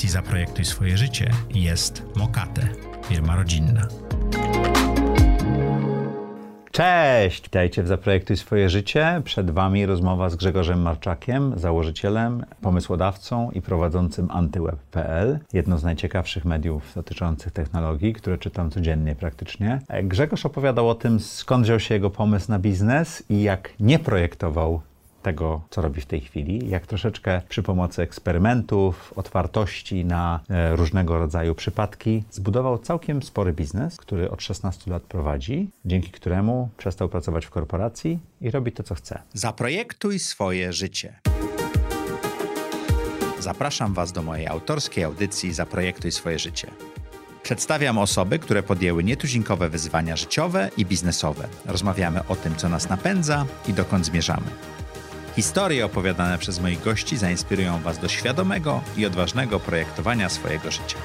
audycji Zaprojektuj swoje życie jest Mokate, firma rodzinna. Cześć! Witajcie w Zaprojektuj swoje życie. Przed Wami rozmowa z Grzegorzem Marczakiem, założycielem, pomysłodawcą i prowadzącym antyweb.pl, jedno z najciekawszych mediów dotyczących technologii, które czytam codziennie praktycznie. Grzegorz opowiadał o tym, skąd wziął się jego pomysł na biznes i jak nie projektował tego, co robi w tej chwili, jak troszeczkę przy pomocy eksperymentów, otwartości na e, różnego rodzaju przypadki zbudował całkiem spory biznes, który od 16 lat prowadzi, dzięki któremu przestał pracować w korporacji i robi to, co chce. Zaprojektuj swoje życie. Zapraszam Was do mojej autorskiej audycji Zaprojektuj swoje życie. Przedstawiam osoby, które podjęły nietuzinkowe wyzwania życiowe i biznesowe. Rozmawiamy o tym, co nas napędza i dokąd zmierzamy. Historie opowiadane przez moich gości zainspirują Was do świadomego i odważnego projektowania swojego życia.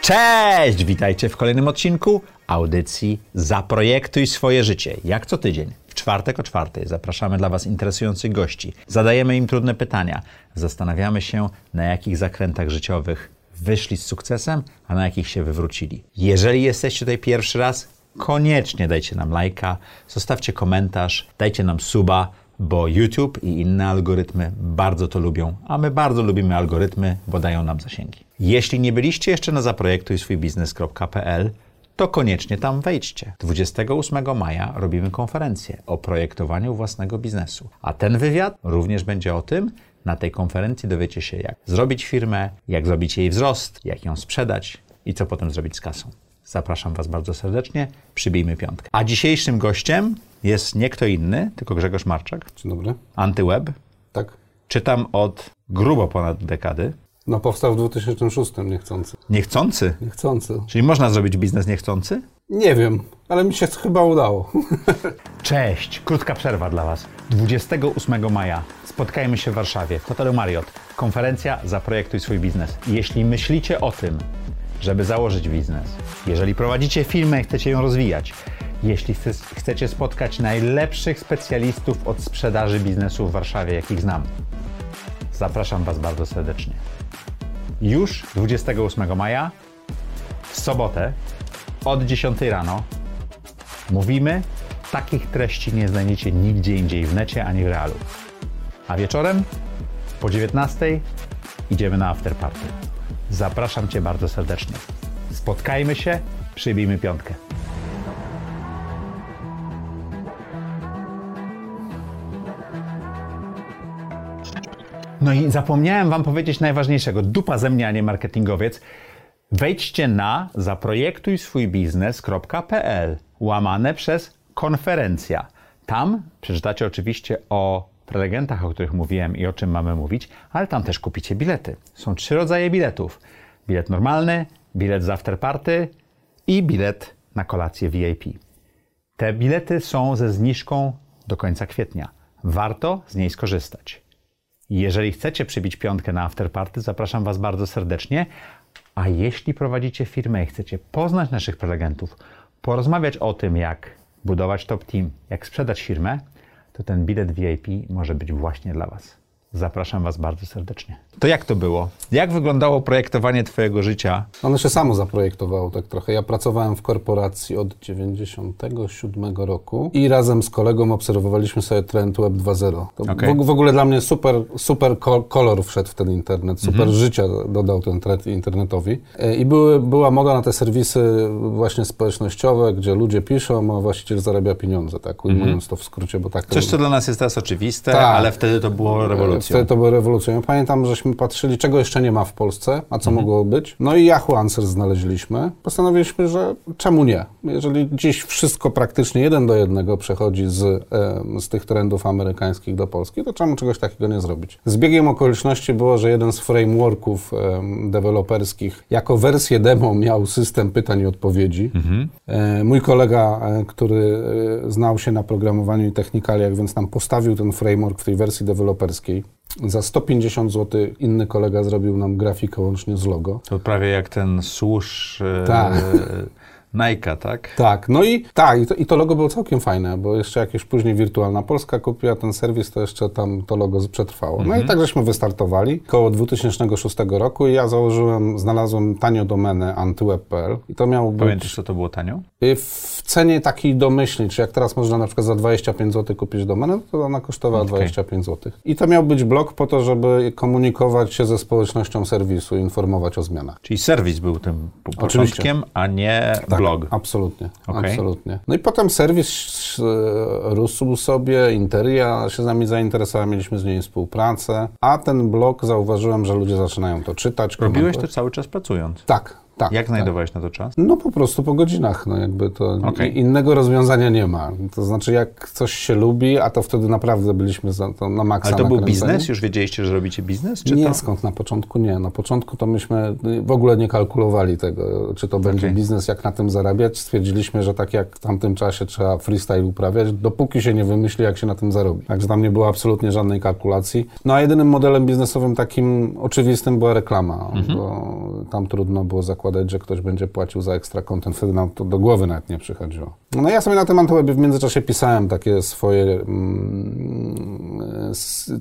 Cześć! Witajcie w kolejnym odcinku audycji Zaprojektuj swoje życie. Jak co tydzień, w czwartek o czwartej, zapraszamy dla Was interesujących gości. Zadajemy im trudne pytania. Zastanawiamy się, na jakich zakrętach życiowych wyszli z sukcesem, a na jakich się wywrócili. Jeżeli jesteście tutaj pierwszy raz, koniecznie dajcie nam lajka, zostawcie komentarz, dajcie nam suba, bo YouTube i inne algorytmy bardzo to lubią, a my bardzo lubimy algorytmy, bo dają nam zasięgi. Jeśli nie byliście jeszcze na zaprojektuj swój to koniecznie tam wejdźcie. 28 maja robimy konferencję o projektowaniu własnego biznesu. A ten wywiad również będzie o tym, na tej konferencji dowiecie się, jak zrobić firmę, jak zrobić jej wzrost, jak ją sprzedać i co potem zrobić z kasą. Zapraszam Was bardzo serdecznie. Przybijmy piątkę. A dzisiejszym gościem jest nie kto inny, tylko Grzegorz Marczak. Dzień dobry. Antyweb. Tak. Czytam od grubo ponad dekady. No powstał w 2006 niechcący. Niechcący? Niechcący. Czyli można zrobić biznes niechcący? Nie wiem, ale mi się chyba udało. Cześć, krótka przerwa dla Was. 28 maja spotkajmy się w Warszawie w hotelu Marriott. Konferencja Zaprojektuj swój biznes. Jeśli myślicie o tym, żeby założyć biznes, jeżeli prowadzicie firmę i chcecie ją rozwijać, jeśli chcecie spotkać najlepszych specjalistów od sprzedaży biznesu w Warszawie, jakich znam, zapraszam Was bardzo serdecznie. Już 28 maja, w sobotę, od 10 rano, mówimy, takich treści nie znajdziecie nigdzie indziej w necie ani w realu. A wieczorem, po 19 idziemy na afterparty. Zapraszam Cię bardzo serdecznie. Spotkajmy się, przybijmy piątkę. No i zapomniałem Wam powiedzieć najważniejszego. Dupa ze mnie, a nie marketingowiec. Wejdźcie na zaprojektujswójbiznes.pl łamane przez konferencja. Tam przeczytacie oczywiście o prelegentach, o których mówiłem i o czym mamy mówić, ale tam też kupicie bilety. Są trzy rodzaje biletów. Bilet normalny, bilet z afterparty i bilet na kolację VIP. Te bilety są ze zniżką do końca kwietnia. Warto z niej skorzystać. Jeżeli chcecie przybić piątkę na afterparty, zapraszam Was bardzo serdecznie. A jeśli prowadzicie firmę i chcecie poznać naszych prelegentów, porozmawiać o tym, jak budować top team, jak sprzedać firmę, to ten bilet VIP może być właśnie dla Was. Zapraszam Was bardzo serdecznie. To jak to było? Jak wyglądało projektowanie Twojego życia? Ono się samo zaprojektowało tak trochę. Ja pracowałem w korporacji od 97 roku i razem z kolegą obserwowaliśmy sobie trend Web 2.0. Okay. W, w, ogóle dla mnie super, super kolor wszedł w ten internet, super mhm. życia dodał ten trend internetowi. E, I były, była moda na te serwisy właśnie społecznościowe, gdzie ludzie piszą, a właściciel zarabia pieniądze, tak ujmując mhm. to w skrócie, bo tak Coś, co dla nas jest teraz oczywiste, tak. ale wtedy to było rewolucją. Wtedy to było rewolucją. Pamiętam, żeśmy patrzyli, czego jeszcze nie ma w Polsce, a co mhm. mogło być. No i Yahoo Answers znaleźliśmy. Postanowiliśmy, że czemu nie? Jeżeli dziś wszystko praktycznie jeden do jednego przechodzi z, z tych trendów amerykańskich do Polski, to czemu czegoś takiego nie zrobić? Z biegiem okoliczności było, że jeden z frameworków deweloperskich jako wersję demo miał system pytań i odpowiedzi. Mhm. E, mój kolega, e, który e, znał się na programowaniu i technikaliach, więc nam postawił ten framework w tej wersji deweloperskiej. Za 150 zł inny kolega zrobił nam grafikę łącznie z logo. To prawie jak ten służ e, tak. Nike, tak? Tak, no i tak, i to, i to logo było całkiem fajne, bo jeszcze jakieś później Wirtualna Polska kupiła ten serwis, to jeszcze tam to logo przetrwało. No i tak żeśmy wystartowali koło 2006 roku i ja założyłem, znalazłem tanio domenę antyweb.pl i to miało być Pamiętasz, co to było tanio? Y, w cenie takiej domyślnej, czy jak teraz można na przykład za 25 zł kupić domenę, to ona kosztowała 25 zł. I to miał być blog po to, żeby komunikować się ze społecznością serwisu, informować o zmianach. Czyli serwis był tym początkiem, a nie Tak, blog. Absolutnie, Okej. absolutnie. No i potem serwis e, rósł sobie, Interia się z nami zainteresowała, mieliśmy z niej współpracę, a ten blog zauważyłem, że ludzie zaczynają to czytać. Robiłeś to komentować. cały czas pracując. Tak, tak. Jak tak. znajdowałeś na to czas? No po prostu po godzinach, no jakby to i- innego rozwiązania nie ma. To znaczy jak coś się lubi, a to wtedy naprawdę byliśmy za, to na maksa Ale to był nakręceni. biznes? Już wiedzieliście, że robicie biznes? Czy nie, to... skąd na początku nie. Na początku to myśmy w ogóle nie kalkulowali tego, czy to będzie Okej. biznes, jak na tym zarabiać. Stwierdziliśmy, że tak jak w tamtym czasie trzeba freestyle uprawiać, dopóki się nie wymyśli, jak się na tym zarobi. Także tam nie było absolutnie żadnej kalkulacji. No a jedynym modelem biznesowym takim oczywistym była reklama, Mhm. bo tam trudno było zakładać, że ktoś będzie płacił za ekstra content. Wtedy nam to do głowy nawet nie przychodziło. No ja sobie na tym Antywebie w międzyczasie pisałem takie swoje mm,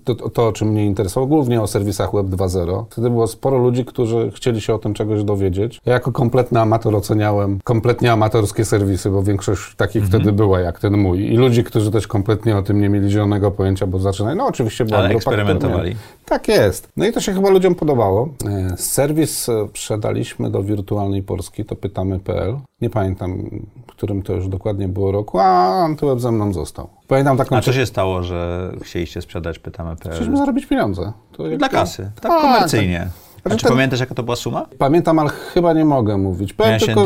to, to, o czym mnie interesowało, głównie o serwisach Web 2.0. Wtedy było sporo ludzi, którzy chcieli się o tym czegoś dowiedzieć. Ja jako kompletny amator oceniałem kompletnie amatorskie serwisy, bo większość takich Mhm. wtedy była jak ten mój. I ludzi, którzy też kompletnie o tym nie mieli zielonego pojęcia, bo zaczynali, no oczywiście była Ale grupa, eksperymentowali. tak jest. No i to się chyba ludziom podobało. E, Serwis e, sprzedaliśmy do Wirtualnej Polski, to pytamy.pl. Nie pamiętam, w którym to już dokładnie było roku, a Antyweb ze mną został. Pamiętam taką... A co się stało, że chcieliście sprzedać pytamy.pl? Chcieliśmy zarobić pieniądze. Dla kasy, tak Tak, komercyjnie. A Znaczy czy ten- pamiętasz, jaka to była suma? Pamiętam, ale chyba nie mogę mówić. Powiem tylko,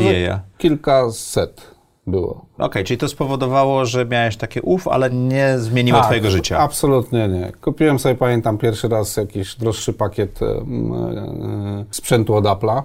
kilkaset było. Okej, czyli to spowodowało, że miałeś takie uf, ale nie zmieniło Tak, twojego życia. Absolutnie nie. Kupiłem sobie, pamiętam, pierwszy raz jakiś droższy pakiet em, e, sprzętu od Apple'a.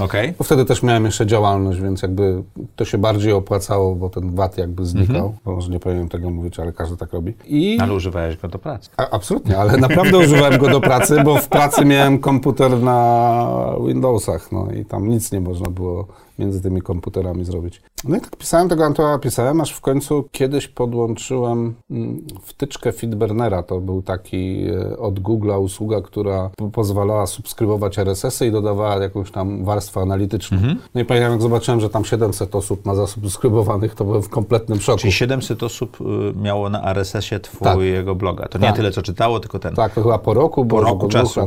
Okej. Bo wtedy też miałem jeszcze działalność, więc jakby to się bardziej opłacało, bo ten VAT jakby znikał. Mhm. Bo może nie powinienem tego mówić, ale każdy tak robi. I Ale używałeś go do pracy. a, absolutnie, ale naprawdę używałem go do pracy, bo w pracy miałem komputer na Windowsach, no i tam nic nie można było między tymi komputerami zrobić. No i tak pisałem tego Antoa, pisałem, aż w końcu kiedyś podłączyłem mm, wtyczkę Feedburnera. To był taki e, od Google'a usługa, która po- pozwalała subskrybować RSS-y i dodawała jakąś tam warstwę analityczną. No i pamiętam, jak zobaczyłem, że tam 700 osób ma zasubskrybowanych, to byłem w kompletnym szoku. Czyli 700 osób y, miało na RSS-ie twojego bloga. To nie Tak. tyle, co czytało, tylko ten. Tak, to chyba po roku było. roku czasu.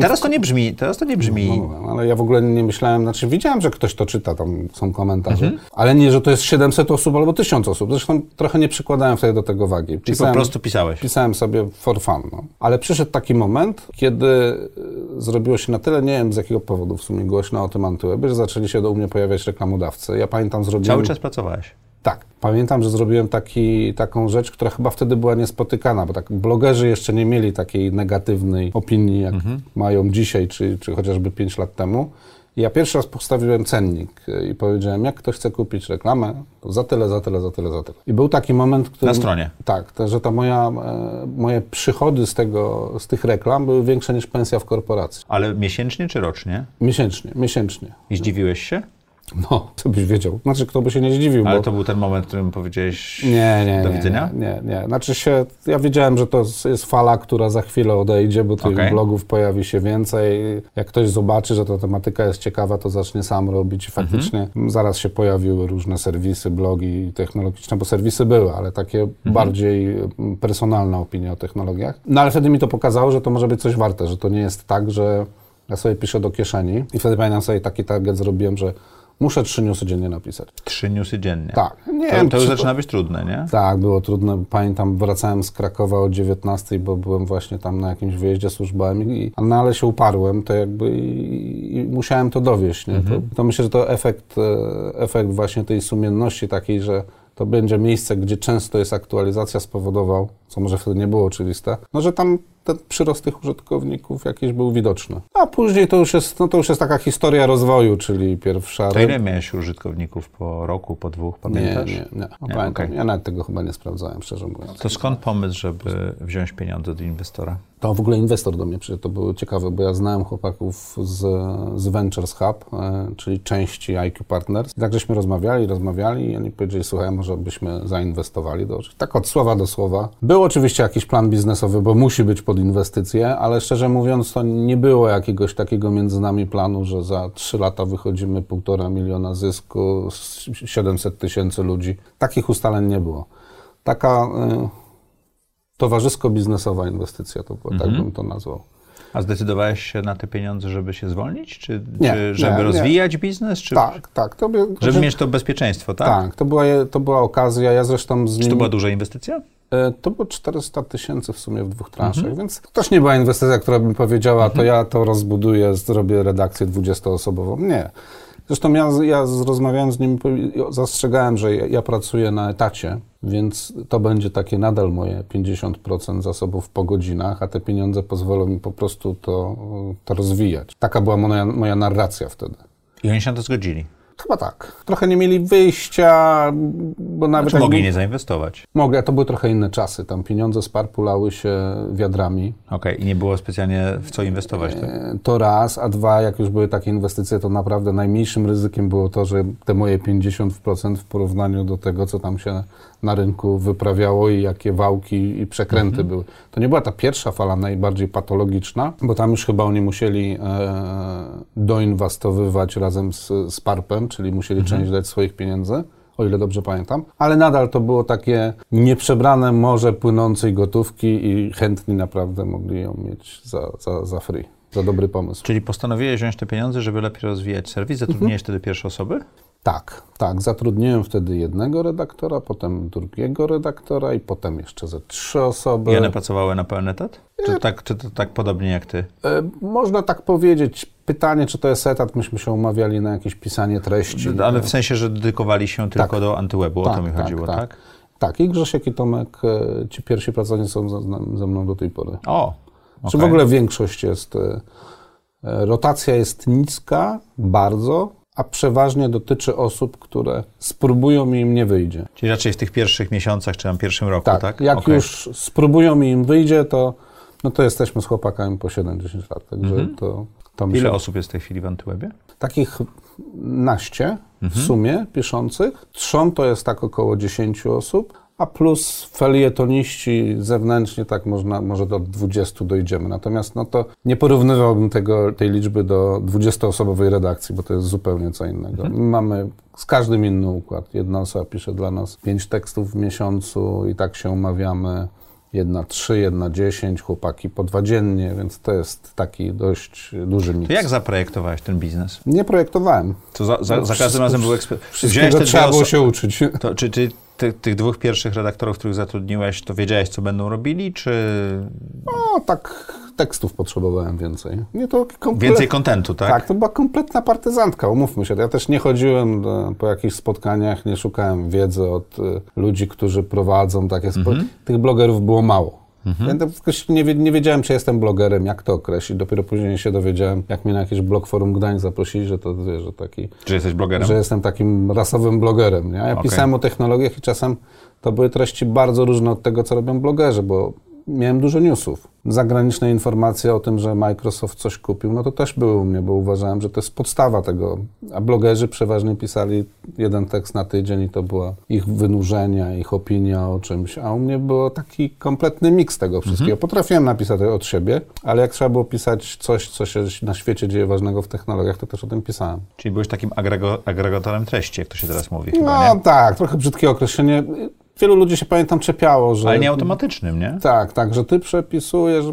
Teraz to nie brzmi, teraz to nie brzmi. No, ale ja w ogóle nie myślałem, znaczy widziałem, że ktoś to czyta, tam są komentarze, Mhm. ale nie, że to jest 700 osób albo 1000 osób. Zresztą trochę nie przykładałem wtedy do tego wagi. Czyli Pisałem, po prostu pisałeś. pisałem sobie for fun. No. Ale przyszedł taki moment, kiedy y, zrobiło się na tyle, nie wiem z jakiego powodu w sumie głośno o tym antywebie, że zaczęli się do mnie pojawiać reklamodawcy. Ja pamiętam, zrobiłem... Cały czas pracowałeś. Tak. Pamiętam, że zrobiłem taki, taką rzecz, która chyba wtedy była niespotykana, bo tak blogerzy jeszcze nie mieli takiej negatywnej opinii, jak mają dzisiaj, czy, czy chociażby 5 lat temu. Ja pierwszy raz postawiłem cennik y, i powiedziałem, jak ktoś chce kupić reklamę, to za tyle, za tyle, za tyle, za tyle. I był taki moment, który... Na stronie. Tak, to, że ta moja, e, moje przychody z, tego, z tych reklam były większe niż pensja w korporacji. Ale miesięcznie czy rocznie? Miesięcznie, miesięcznie. I zdziwiłeś się? No, co byś wiedział. Znaczy, kto by się nie zdziwił, Ale bo... to był ten moment, w którym powiedziałeś Nie, nie, do nie, widzenia? Nie, nie, nie. Znaczy się, ja wiedziałem, że to jest fala, która za chwilę odejdzie, bo tych Okej. blogów pojawi się więcej. Jak ktoś zobaczy, że ta tematyka jest ciekawa, to zacznie sam robić i faktycznie zaraz się pojawiły różne serwisy, blogi technologiczne, bo serwisy były, ale takie bardziej mm, personalne opinie o technologiach. No ale wtedy mi to pokazało, że to może być coś warte, że to nie jest tak, że ja sobie piszę do kieszeni i wtedy pamiętam sobie taki target zrobiłem, że muszę trzy newsy dziennie napisać. Trzy newsy dziennie. Tak. Nie To, wiem, to już czy zaczyna być trudne, nie? tak, było trudne. Pamiętam, wracałem z Krakowa o 19, bo byłem właśnie tam na jakimś wyjeździe służbowym, i, no ale się uparłem, to jakby i, i musiałem to dowieść. Nie? To, to myślę, że to efekt, e, efekt właśnie tej sumienności takiej, że to będzie miejsce, gdzie często jest aktualizacja, spowodował, co może wtedy nie było oczywiste, no że tam ten przyrost tych użytkowników jakiś był widoczny. A później to już jest, no to już jest taka historia rozwoju, czyli pierwsza... To ile miałeś użytkowników po roku, po dwóch, Nie, pamiętasz? nie, nie. Nie, pamiętam. okej. Ja nawet tego chyba nie sprawdzałem, szczerze mówiąc. To skąd pomysł, żeby wziąć pieniądze od inwestora? To w ogóle inwestor do mnie przyszedł, to było ciekawe, bo ja znałem chłopaków z, z Ventures Hub, e, czyli części IQ Partners. I tak żeśmy rozmawiali, rozmawiali i oni powiedzieli, słuchaj, może byśmy zainwestowali. Do, tak od słowa do słowa. Był oczywiście jakiś plan biznesowy, bo musi być pod inwestycje, ale szczerze mówiąc to nie było jakiegoś takiego między nami planu, że za trzy lata wychodzimy półtora miliona zysku, z 700 tysięcy ludzi. Takich ustaleń nie było. Taka... y, towarzysko-biznesowa inwestycja, to było, tak bym to nazwał. A zdecydowałeś się na te pieniądze, żeby się zwolnić? Czy, Nie, czy żeby nie, nie. rozwijać biznes? Czy, Tak, tak. To, by, Żeby że- mieć to bezpieczeństwo, tak? tak, to była, to była okazja. Ja zresztą z Czy nim, to była duża inwestycja? E, to było 400 tysięcy w sumie w dwóch transzach, więc to też nie była inwestycja, która by powiedziała, to ja to rozbuduję, zrobię redakcję 20-osobową. Nie. Zresztą ja, ja z- rozmawiałem z nim, zastrzegałem, że ja, ja pracuję na etacie, więc to będzie takie nadal moje 50% zasobów po godzinach, a te pieniądze pozwolą mi po prostu to, to rozwijać. Taka była moja, moja narracja wtedy. I oni się na to zgodzili. Chyba tak. Trochę nie mieli wyjścia, bo nawet Czy jak mogli nie zainwestować? Mogli, a to były trochę inne czasy. Tam pieniądze z par pulały się wiadrami. Okej, i nie było specjalnie w co inwestować. Tak? E, To raz, a dwa, jak już były takie inwestycje, to naprawdę najmniejszym ryzykiem było to, że te moje 50% w porównaniu do tego, co tam się na rynku wyprawiało i jakie wałki i przekręty były. To nie była ta pierwsza fala najbardziej patologiczna, bo tam już chyba oni musieli e, doinwestowywać razem z, z PARP-em, czyli musieli część dać swoich pieniędzy. O ile dobrze pamiętam, ale nadal to było takie nieprzebrane morze płynącej gotówki i chętni naprawdę mogli ją mieć za, za, za free. Za dobry pomysł. Czyli postanowiłeś wziąć te pieniądze, żeby lepiej rozwijać serwis? Zatrudniłeś wtedy pierwsze osoby? Tak, tak. Zatrudniłem wtedy jednego redaktora, potem drugiego redaktora i potem jeszcze ze trzy osoby. I one pracowały na pełen etat? Czy, tak, czy to tak podobnie jak ty? E, Można tak powiedzieć. Pytanie, czy to jest etat, myśmy się umawiali na jakieś pisanie treści. Ale w sensie, że dedykowali się tylko Tak. do antywebu, o to mi chodziło, tak? Tak, i Grzesiek i Tomek, e, ci pierwsi pracownicy są ze, mną do tej pory. O, Czy w ogóle większość jest, e, rotacja jest niska, bardzo, a przeważnie dotyczy osób, które spróbują i im nie wyjdzie. Czyli raczej w tych pierwszych miesiącach, czy tam pierwszym roku, Tak, tak? jak Okej. już spróbują i im wyjdzie, to, no to jesteśmy z chłopakami po 7-10 lat, także to, to myślę, Ile osób jest w tej chwili w antywebie? Takich naście w Mhm. sumie piszących. Trzon to jest tak około 10 osób, a plus felietoniści zewnętrznie tak można, może do 20 dojdziemy. Natomiast no to nie porównywałbym tego, tej liczby do 20-osobowej redakcji, bo to jest zupełnie co innego. Mhm. Mamy z każdym inny układ. Jedna osoba pisze dla nas 5 tekstów w miesiącu i tak się umawiamy. Jedna trzy, jedna dziesięć, chłopaki po dwa dziennie, więc to jest taki dość duży miks. To jak zaprojektowałeś ten biznes? Nie projektowałem. To za, za, za każdym razem był ekspert. Wszystkiego trzeba było się uczyć. To, czy ty, ty, tych dwóch pierwszych redaktorów, których zatrudniłeś, to wiedziałeś, co będą robili, czy No, tak tekstów potrzebowałem więcej. Nie to więcej kontentu, tak? Tak, to była kompletna partyzantka, umówmy się. Ja też nie chodziłem do, po jakichś spotkaniach, nie szukałem wiedzy od y, ludzi, którzy prowadzą takie spo... Mhm. Tych blogerów było mało. Ja to jakoś nie, wie- nie wiedziałem, czy jestem blogerem, jak to określić. Dopiero później się dowiedziałem, jak mnie na jakiś blog Forum Gdańsk zaprosili, że to wiesz, że taki Czy jesteś blogerem? że jestem takim rasowym blogerem. Nie? Ja Okej. pisałem o technologiach i czasem to były treści bardzo różne od tego, co robią blogerzy, bo miałem dużo newsów. Zagraniczne informacje o tym, że Microsoft coś kupił, no to też były u mnie, bo uważałem, że to jest podstawa tego. A blogerzy przeważnie pisali jeden tekst na tydzień i to była ich wynurzenia, ich opinia o czymś, a u mnie było taki kompletny miks tego wszystkiego. Potrafiłem napisać od siebie, ale jak trzeba było pisać coś, co się na świecie dzieje ważnego w technologiach, to też o tym pisałem. Czyli byłeś takim agregatorem treści, jak to się teraz mówi No tak, trochę brzydkie określenie. Wielu ludzi się pamiętam czepiało, że. Ale nie automatycznym, nie? Tak, tak, że ty przepisujesz.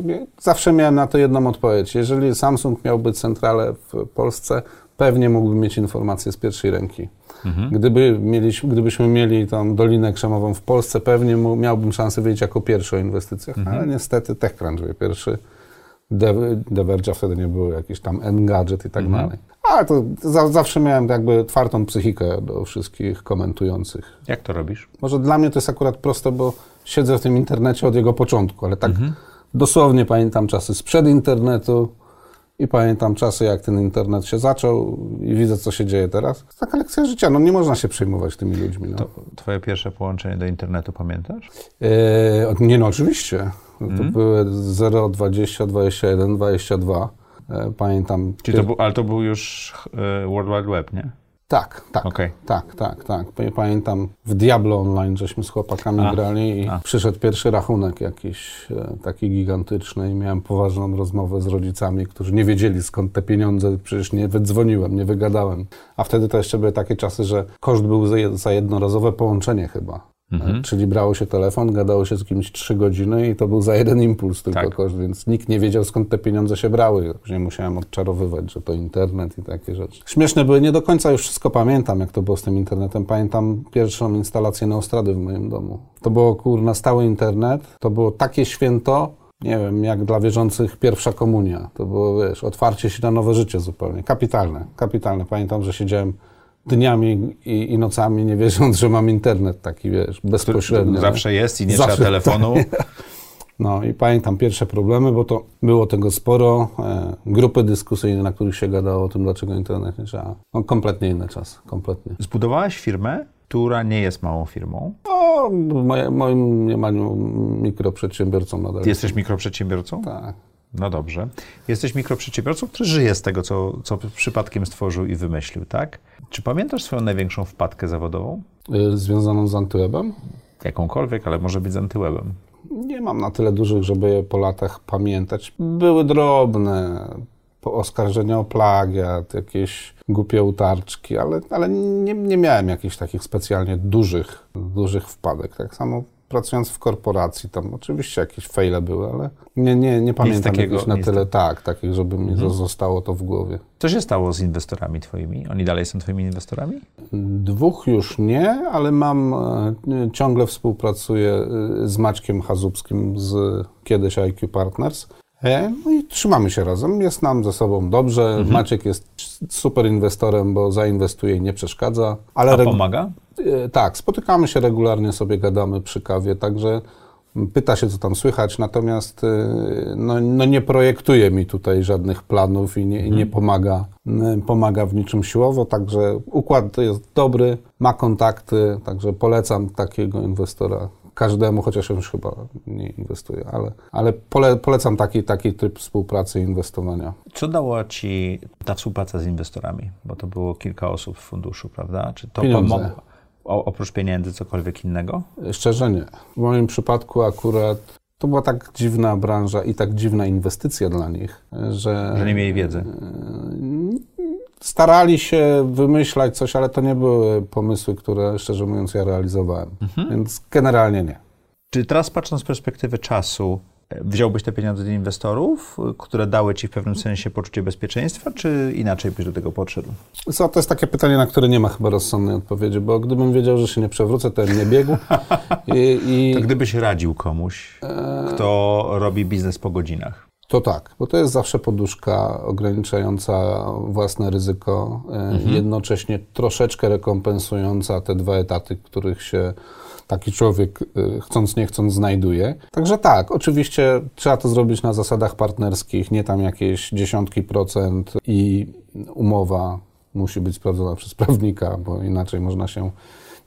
Zawsze miałem na to jedną odpowiedź. Jeżeli Samsung miałby centralę w Polsce, pewnie mógłby mieć informacje z pierwszej ręki. Gdyby mieliśmy, gdybyśmy mieli tą Dolinę Krzemową w Polsce, pewnie miałbym szansę wiedzieć jako pierwszy o inwestycjach, ale niestety TechCrunch wie pierwszy. Diverge'a wtedy nie było, jakiś tam Engadget i tak dalej. Ale to za, zawsze miałem jakby twardą psychikę do wszystkich komentujących. Jak to robisz? Może dla mnie to jest akurat proste, bo siedzę w tym internecie od jego początku, ale tak Dosłownie pamiętam czasy sprzed internetu i pamiętam czasy, jak ten internet się zaczął i widzę, co się dzieje teraz. To taka lekcja życia, no nie można się przejmować tymi ludźmi. No. To twoje pierwsze połączenie do internetu pamiętasz? E, nie no, oczywiście. To były 0, 20, 21, 22. E, pamiętam. Czyli to był, ale to był już e, World Wide Web, nie? Tak, tak, Okej. tak, tak, tak. Pa- Pamiętam w Diablo Online, żeśmy z chłopakami A, grali i a. przyszedł pierwszy rachunek jakiś e, taki gigantyczny i miałem poważną rozmowę z rodzicami, którzy nie wiedzieli skąd te pieniądze, przecież nie wydzwoniłem, nie wygadałem. A wtedy to jeszcze były takie czasy, że koszt był za jednorazowe połączenie chyba. Mhm. E, Czyli brało się telefon, gadało się z kimś trzy godziny i to był za jeden impuls tylko Tak. koszt, więc nikt nie wiedział skąd te pieniądze się brały. Później musiałem odczarowywać, że to internet i takie rzeczy. Śmieszne były, nie do końca już wszystko pamiętam, jak to było z tym internetem. Pamiętam pierwszą instalację Neostrady w moim domu. To było kurna stały internet, to było takie święto, nie wiem, jak dla wierzących pierwsza komunia. To było, wiesz, otwarcie się na nowe życie zupełnie. Kapitalne, kapitalne. Pamiętam, że siedziałem dniami i, i nocami, nie wierząc, że mam internet taki, wiesz, bezpośrednio. Zawsze jest i nie Zawsze, trzeba telefonu. No i pamiętam pierwsze problemy, bo to było tego sporo. E, grupy dyskusyjne, na których się gadało o tym, dlaczego internet nie trzeba. No kompletnie inny czas, kompletnie. Zbudowałeś firmę, która nie jest małą firmą. O, moje, moim mniemaniu mikroprzedsiębiorcą nadal. Ty jesteś mikroprzedsiębiorcą? Tak. No dobrze. Jesteś mikroprzedsiębiorcą, który żyje z tego, co, co przypadkiem stworzył i wymyślił, tak? Czy pamiętasz swoją największą wpadkę zawodową? Y, Związaną z Antywebem? Jakąkolwiek, ale może być z antywebem. Nie mam na tyle dużych, żeby je po latach pamiętać. Były drobne oskarżenia o plagiat, jakieś głupie utarczki, ale, ale nie, nie miałem jakichś takich specjalnie dużych, dużych wpadek. Tak samo pracując w korporacji, tam oczywiście jakieś fejle były, ale nie, nie, nie pamiętam takiego, na tyle, tak, takich, żeby mi zostało to w głowie. Co się stało z inwestorami twoimi? Oni dalej są twoimi inwestorami? Dwóch już nie, ale mam, e, ciągle współpracuję e, z Maćkiem Chazubskim z kiedyś IQ Partners. E, No i trzymamy się razem, jest nam ze sobą dobrze. Maciek jest super inwestorem, bo zainwestuje i nie przeszkadza. Ale A pomaga? e, tak, spotykamy się regularnie, sobie gadamy przy kawie, także pyta się, co tam słychać, natomiast e, no, no nie projektuje mi tutaj żadnych planów i nie, i nie pomaga, pomaga w niczym siłowo, także układ jest dobry, ma kontakty, także polecam takiego inwestora każdemu, chociaż już chyba nie inwestuje, ale, ale pole, polecam taki, taki typ współpracy i inwestowania. Co dała ci ta współpraca z inwestorami? Bo to było kilka osób w funduszu, prawda? Czy to pomogło? Oprócz pieniędzy cokolwiek innego? Szczerze nie. W moim przypadku akurat to była tak dziwna branża i tak dziwna inwestycja dla nich, że, Że nie mieli wiedzy. Starali się wymyślać coś, ale to nie były pomysły, które szczerze mówiąc ja realizowałem. Więc generalnie nie. Czy teraz patrząc z perspektywy czasu, e, wziąłbyś te pieniądze od inwestorów, e, które dały ci w pewnym sensie poczucie bezpieczeństwa, czy inaczej byś do tego podszedł? Co, to jest takie pytanie, na które nie ma chyba rozsądnej odpowiedzi, bo gdybym wiedział, że się nie przewrócę, to bym nie biegł. I, i To gdybyś radził komuś, kto robi biznes po godzinach. To tak, bo to jest zawsze poduszka ograniczająca własne ryzyko, e, jednocześnie troszeczkę rekompensująca te dwa etaty, których się taki człowiek e, chcąc nie chcąc znajduje. Także tak, oczywiście trzeba to zrobić na zasadach partnerskich, nie tam jakieś dziesiątki procent i umowa musi być sprawdzona przez prawnika, bo inaczej można się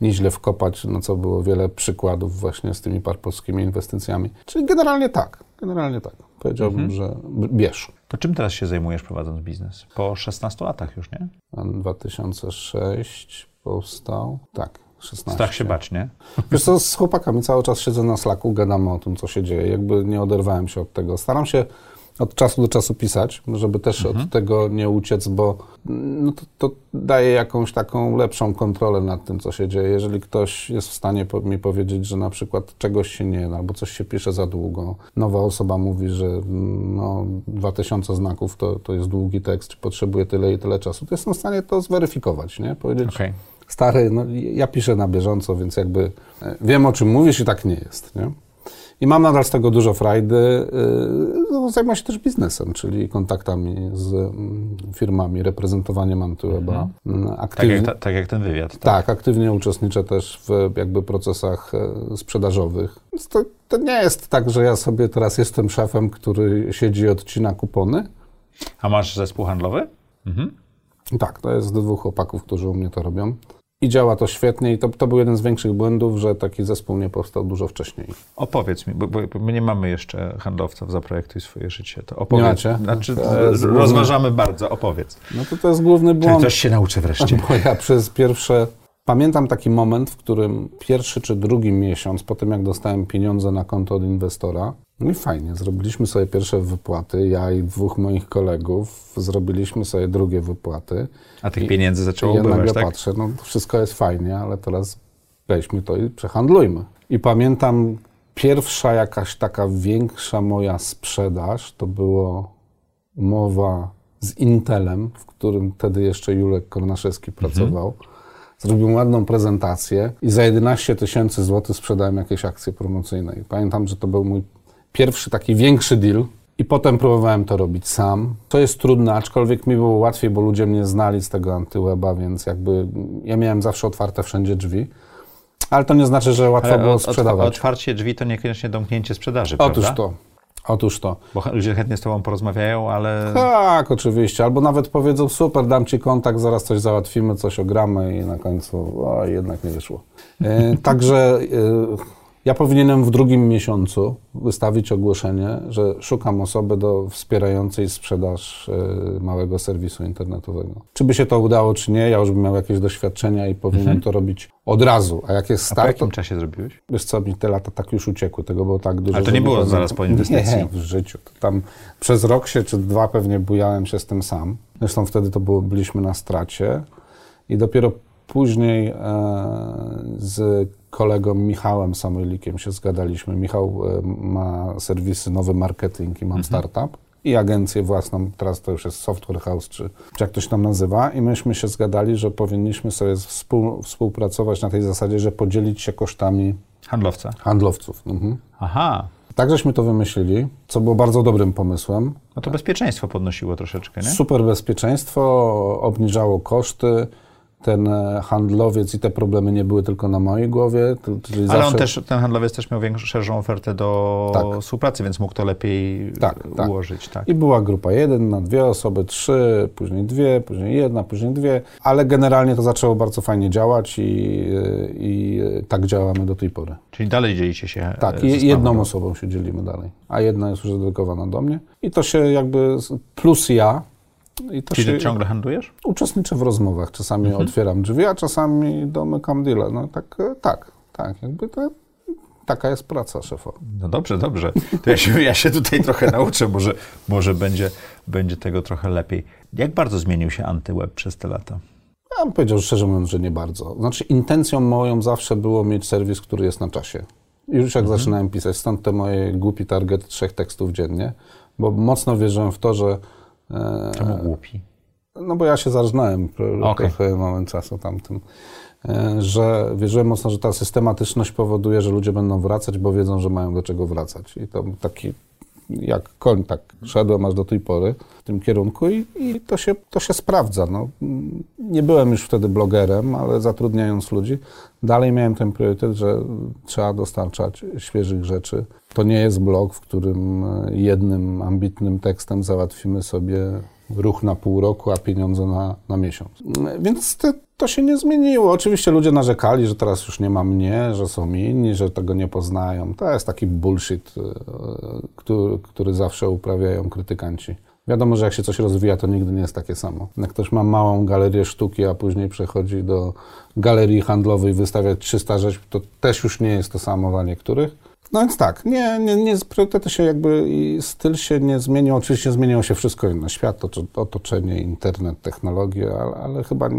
nieźle wkopać, na co było wiele przykładów właśnie z tymi parpolskimi inwestycjami. Czyli generalnie tak, generalnie tak. Powiedziałbym, że b- bierz. To czym teraz się zajmujesz prowadząc biznes? Po 16 latach już, nie? A 2006 powstał, tak, 16. Strach się bać, nie? Wiesz co, z chłopakami cały czas siedzę na Slacku, gadamy o tym, co się dzieje. Jakby nie oderwałem się od tego. Staram się od czasu do czasu pisać, żeby też od tego nie uciec, bo no to, to daje jakąś taką lepszą kontrolę nad tym, co się dzieje. Jeżeli ktoś jest w stanie po, mi powiedzieć, że na przykład czegoś się nie da, albo coś się pisze za długo, nowa osoba mówi, że no, 2000 znaków to, to jest długi tekst, czy potrzebuje tyle i tyle czasu, to jestem w stanie to zweryfikować, nie? Powiedzieć, Okej. stary, no ja piszę na bieżąco, więc jakby e, wiem o czym mówisz i tak nie jest, nie? I mam nadal z tego dużo frajdy. Yy, no, Zajmuję się też biznesem, czyli kontaktami z mm, firmami, reprezentowaniem Antyweba. Mm, Tak Aktywnie, jak, ta, tak jak ten wywiad. Tak? tak, aktywnie uczestniczę też w jakby procesach e, sprzedażowych. Więc to, to nie jest tak, że ja sobie teraz jestem szefem, który siedzi i odcina kupony. A masz zespół handlowy? Mhm. Tak, to jest dwóch chłopaków, którzy u mnie to robią. I działa to świetnie i to, to był jeden z większych błędów, że taki zespół nie powstał dużo wcześniej. Opowiedz mi, bo, bo my nie mamy jeszcze handlowca w Zaprojektuj swoje życie. To opowiedz. macie? Znaczy, To jest główny- rozważamy bardzo, opowiedz. No to to jest główny Czyli błąd. coś się nauczy wreszcie. Bo ja przez pierwsze. Pamiętam taki moment, w którym pierwszy czy drugi miesiąc po tym, jak dostałem pieniądze na konto od inwestora, no i fajnie, zrobiliśmy sobie pierwsze wypłaty. Ja i dwóch moich kolegów zrobiliśmy sobie drugie wypłaty. A tych I- pieniędzy I zaczęło ja nagle ubywać, tak? patrzę, no wszystko jest fajnie, ale teraz weźmy to i przehandlujmy. I pamiętam, pierwsza jakaś taka większa moja sprzedaż to było umowa z Intelem, w którym wtedy jeszcze Julek Kornaszewski pracował. Zrobiłem ładną prezentację i za 11 tysięcy złotych sprzedałem jakieś akcje promocyjne. I pamiętam, że to był mój pierwszy taki większy deal. I potem próbowałem to robić sam. To jest trudne, aczkolwiek mi było łatwiej, bo ludzie mnie znali z tego antyweba, więc jakby ja miałem zawsze otwarte wszędzie drzwi. Ale to nie znaczy, że łatwo Ale było od- sprzedawać. Otwarcie drzwi to niekoniecznie domknięcie sprzedaży, Otóż prawda? to. Otóż to. Bo ludzie chętnie z tobą porozmawiają, ale... Tak, oczywiście. Albo nawet powiedzą, super, dam ci kontakt, zaraz coś załatwimy, coś ogramy i na końcu, o, jednak nie wyszło. E, także e, ja powinienem w drugim miesiącu wystawić ogłoszenie, że szukam osoby do wspierającej sprzedaż e, małego serwisu internetowego. Czy by się to udało, czy nie, ja już bym miał jakieś doświadczenia i powinienem to robić od razu. A jak jest A po start, to jakim czasie zrobiłeś? Wiesz co, mi te lata tak już uciekły, tego było tak dużo. Ale to nie było pamiętam. zaraz po inwestycji. Nie, w życiu. To tam przez rok się, czy dwa pewnie bujałem się z tym sam. Zresztą wtedy to było, byliśmy na stracie i dopiero później e, z kolegą Michałem Samuelikiem się zgadaliśmy. Michał e, ma serwisy Nowy Marketing i mam startup i agencję własną, teraz to już jest Software House, czy, czy jak to się tam nazywa. I myśmy się zgadali, że powinniśmy sobie współ, współpracować na tej zasadzie, że podzielić się kosztami Handlowca. handlowców. Mhm. Aha, Tak żeśmy to wymyślili, co było bardzo dobrym pomysłem. no to bezpieczeństwo podnosiło troszeczkę, nie? Super bezpieczeństwo, obniżało koszty. Ten e, handlowiec i te problemy nie były tylko na mojej głowie. Ale zawsze... on też, ten handlowiec też miał większą, szerszą ofertę do Tak. współpracy, więc mógł to lepiej Tak, tak. ułożyć. Tak. I była grupa jeden na dwie osoby, trzy, później dwie, później jedna, później dwie, ale generalnie to zaczęło bardzo fajnie działać i, i tak działamy do tej pory. Czyli dalej dzielicie się e, Tak, jedną osobą się dzielimy dalej, a jedna jest już dedykowana do mnie. I to się jakby, plus ja, i to Czyli się ty ciągle handlujesz? uczestniczę w rozmowach. Czasami Mhm. otwieram drzwi, a czasami domykam deal. No tak, e, tak, tak, jakby to, taka jest praca szefa. No dobrze, dobrze. To ja się, ja się tutaj trochę nauczę, może, może będzie, będzie tego trochę lepiej. Jak bardzo zmienił się antyweb przez te lata? Ja bym powiedział szczerze mówiąc, że nie bardzo. Znaczy intencją moją zawsze było mieć serwis, który jest na czasie. Już jak Mhm. zaczynałem pisać, stąd te moje głupi target trzech tekstów dziennie, bo mocno wierzyłem w to, że Czemu głupi? No bo ja się zarżnąłem Okej. trochę moment czasu tamtym, e, że wierzyłem mocno, że ta systematyczność powoduje, że ludzie będą wracać, bo wiedzą, że mają do czego wracać. I to taki jak koń, tak szedłem aż do tej pory w tym kierunku i, i to, się, to się sprawdza. No, nie byłem już wtedy blogerem, ale zatrudniając ludzi, dalej miałem ten priorytet, że trzeba dostarczać świeżych rzeczy. To nie jest blog, w którym e, jednym ambitnym tekstem załatwimy sobie ruch na pół roku, a pieniądze na, na miesiąc. Więc te, to się nie zmieniło. Oczywiście ludzie narzekali, że teraz już nie ma mnie, że są inni, że tego nie poznają. To jest taki bullshit, e, który, który zawsze uprawiają krytykanci. Wiadomo, że jak się coś rozwija, to nigdy nie jest takie samo. Jak ktoś ma małą galerię sztuki, a później przechodzi do galerii handlowej wystawiać 300 rzeźb, to też już nie jest to samo dla niektórych. No więc tak, nie, nie, nie, priorytety się jakby i styl się nie zmienił. Oczywiście zmieniło się wszystko inne. Świat, otoczenie, internet, technologie, ale, ale chyba nie